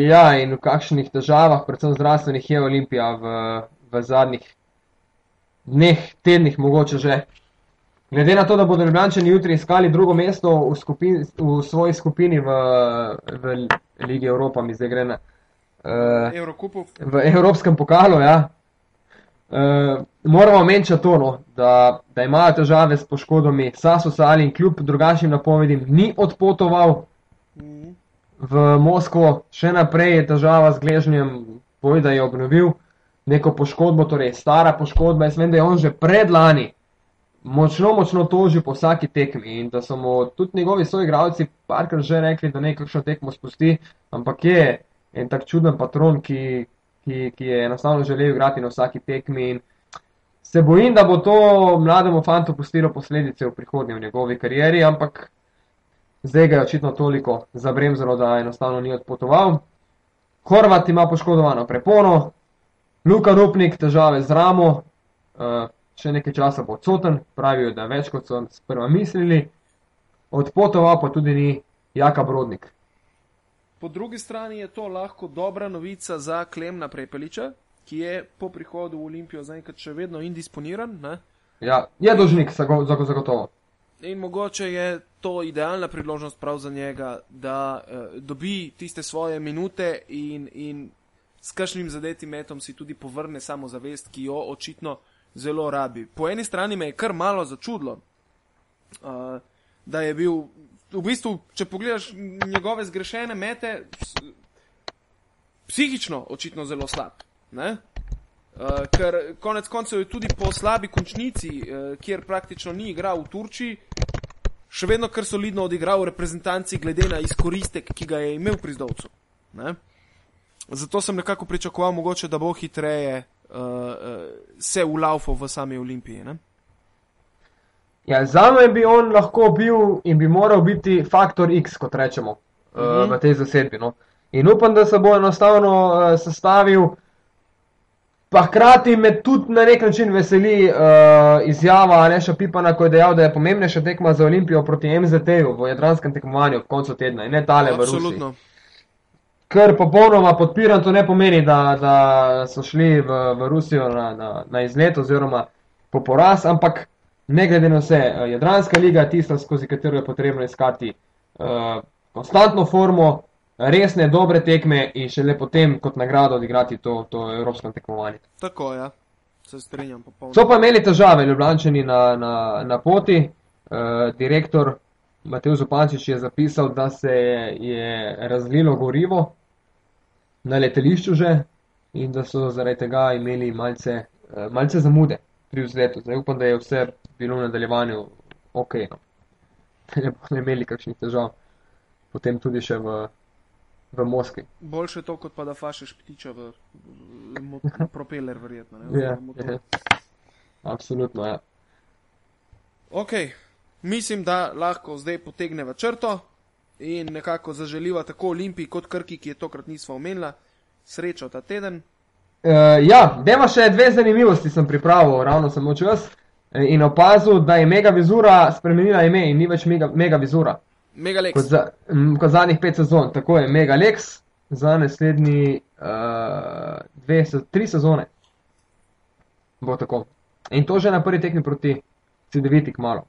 Ja, in v kakšnih težavah, predvsem zdravstvenih, je Olimpija v, v zadnjih dneh, tednih, mogoče že. Glede na to, da bodo Ljubljančani jutri iskali drugo mesto v, skupin, v svoji skupini v, v Ligi Evropa, mi zdaj gre na. Uh, Evrokupu. v Evropskem pokalu, ja. Uh, moramo omeniti to, no, da, da imajo težave s poškodbami. Saso Sali in kljub drugačnim napovedim ni odpotoval Mm. v Moskvo, še naprej je težava z gležnjem, boj, da je obnovil neko poškodbo, torej stara poškodba. Jaz vem, da je on že predlani močno, močno tožil po vsaki tekmi in da so mu tudi njegovi soigravci parkrat že rekli, da naj kakšno tekmo spusti, ampak je en tak čuden patron, ki, ki, ki je enostavno želel igrati na vsaki tekmi in se bojim, da bo to mlademu fantu pustilo posledice v prihodnji v njegovi karieri, ampak zdaj ga je očitno toliko zabremzalo, da enostavno ni odpotoval. Horvat ima poškodovano prepono, Luka Rupnik težave z ramo, uh, še nekaj časa bo odsoten, pravijo, da več kot so sprva mislili. Odpotoval pa tudi ni Jaka Brodnik. Po drugi strani je to lahko dobra novica za Klemna Prepeliča, ki je po prihodu v Olimpijo zaenkrat še vedno indisponiran. Ne? Ja, je dožnik, zago- zago- zagotovo. In mogoče je to idealna priložnost prav za njega, da uh, dobi tiste svoje minute in, in s kakšnim zadetim metom si tudi povrne samozavest, ki jo očitno zelo rabi. Po eni strani me je kar malo začudilo, uh, da je bil v bistvu, če pogledaš njegove zgrešene mete, psihično očitno zelo slab. Ne? Uh, ker konec koncev je tudi po slabi končnici, uh, kjer praktično ni igral v Turčiji, še vedno kar solidno odigral v reprezentanci, glede na izkoristek, ki ga je imel pri Zdovcu. Ne? Zato sem nekako pričakoval, mogoče, da bo hitreje uh, uh, se ulaufal v sami Olimpiji. Ne? Ja, za me bi on lahko bil in bi moral biti faktor X, kot rečemo, Mhm. -huh. v tej zasedbi. No. In upam, da se bo enostavno uh, sestavil. Pa hkrati me tudi na nek način veseli uh, izjava Aleša Pipana, ko je dejal, da je pomembnejša tekma za Olimpijo proti MZT-ju v jadranskem tekmovanju v koncu tedna in ne tale v Rusiji. Absolutno. Kar popolnoma podpiram, to ne pomeni, da, da so šli v, v Rusijo na, na, na izlet oziroma po poraz, ampak ne glede na vse, eh, Jadranska liga je tista, skozi katero je potrebno iskati uh, konstantno formo, resne, dobre tekme in šele potem kot nagrado odigrati to, to evropsko tekmovanje. Tako, ja, se strinjam popolnoma. So pa imeli težave, ljubljančani na, na, na poti. Uh, direktor Matej Zupančič je zapisal, da se je razlilo gorivo na letališču že in da so zaradi tega imeli malce, malce zamude pri vzletu. Zdaj upam, da je vse bilo v nadaljevanju ok. No. Da ne bodo imeli kakšnih težav potem tudi še v, v Moskvi. Boljše to, kot pa da fašeš ptiča v, v mo- propeler, verjetno. Ne, Ja, oziroma motor. ja. Absolutno, ja. Ok, mislim, da lahko zdaj potegneva črto in nekako zaželiva tako Olimpiji kot Krki, ki je tokrat nismo omenila, srečo ta teden. Uh, ja, deva še dve zanimivosti sem pripravil, ravno sem očel jaz eh, in opazil, da je Mega Vizura spremenila ime in ni več Mega, Mega Vizura. Mega Lex. Kot, za, kot zadnjih pet sezon, tako je Mega Lex za naslednji uh, dve, tri sezone. Bo tako. In to že na prvi tekmi proti CD-viti kmalo.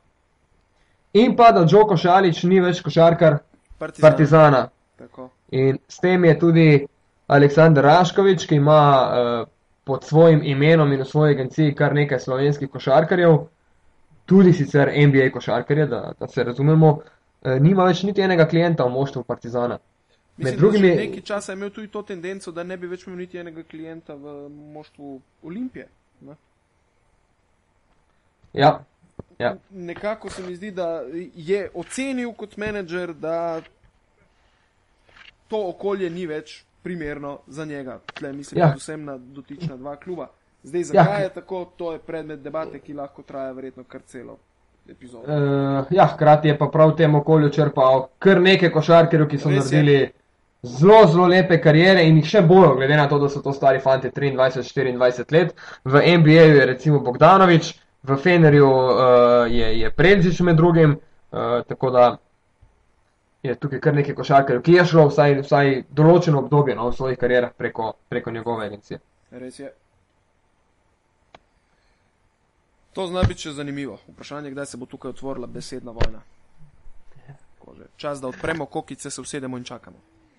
In pa, da Džoko Šalič ni več košarkar Partizan. Partizana. Tako. In s tem je tudi Aleksandr Raškovič, ki ima uh, pod svojim imenom in v svoji agenciji kar nekaj slovenskih košarkarjev, tudi sicer NBA košarkarje, da, da se razumemo, uh, nima več niti enega klienta v moštvu Partizana. Med Mislim, drugimi- da že nekaj časa je imel tudi to tendenco, da ne bi več imel niti enega klienta v moštvu Olimpije. Ne? Ja, ja. Nekako se mi zdi, da je ocenil kot menedžer, da to okolje ni več primerno za njega. Tle mislim Ja. predvsem na dotična dva kluba. Zdaj, zakaj Ja. je tako, to je predmet debate, ki lahko traja verjetno kar celo epizodo. Uh, ja, hkrati je pa prav v tem okolju črpal kar nekaj košarkarjev, ki so Res je. naredili zelo, zelo lepe karijere in jih še bojo, glede na to, da so to stari fanti 23-24 let. V NBA-ju je recimo Bogdanovič, v Fenerju uh, je, je Prelzič med drugim, uh, tako da je tukaj kar nekaj košarkarjev, ki je šlo vsaj, vsaj določeno obdobje no, v svojih karierah preko, preko njegove agencije. Res je. To zna biti še zanimivo. Vprašanje, kdaj se bo tukaj otvorila besedna vojna. Tako že. Čas, da odpremo kokice, se usedemo in čakamo.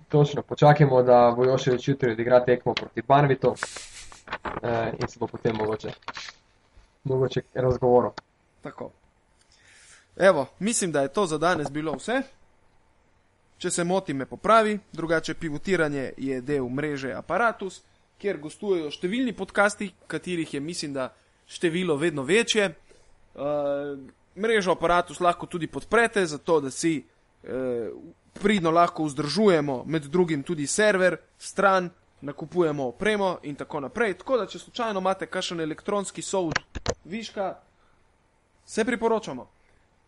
Točno, počakajmo, da Vojoševič jutri odigra tekmo proti Banvitu eh, in se bo potem mogoče, mogoče razgovoril. Tako. Evo, mislim, da je to za danes bilo vse. Če se motim, me popravi, drugače pivotiranje je del mreže Apparatus, kjer gostujejo številni podcasti, katerih je mislim, da število vedno večje. Uh, mrežo Apparatus lahko tudi podprete, zato da si uh, pridno lahko vzdržujemo med drugim tudi server, stran, nakupujemo opremo in tako naprej. Tako da, če slučajno imate kakšen elektronski soud viška, se priporočamo.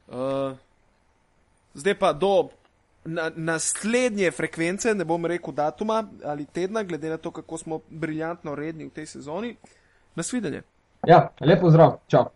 Uh, zdaj pa do na, naslednje frekvence, ne bom rekel datuma ali tedna, glede na to, kako smo briljantno redni v tej sezoni. Nasvidenje. Ja, lepo zdrav, čau.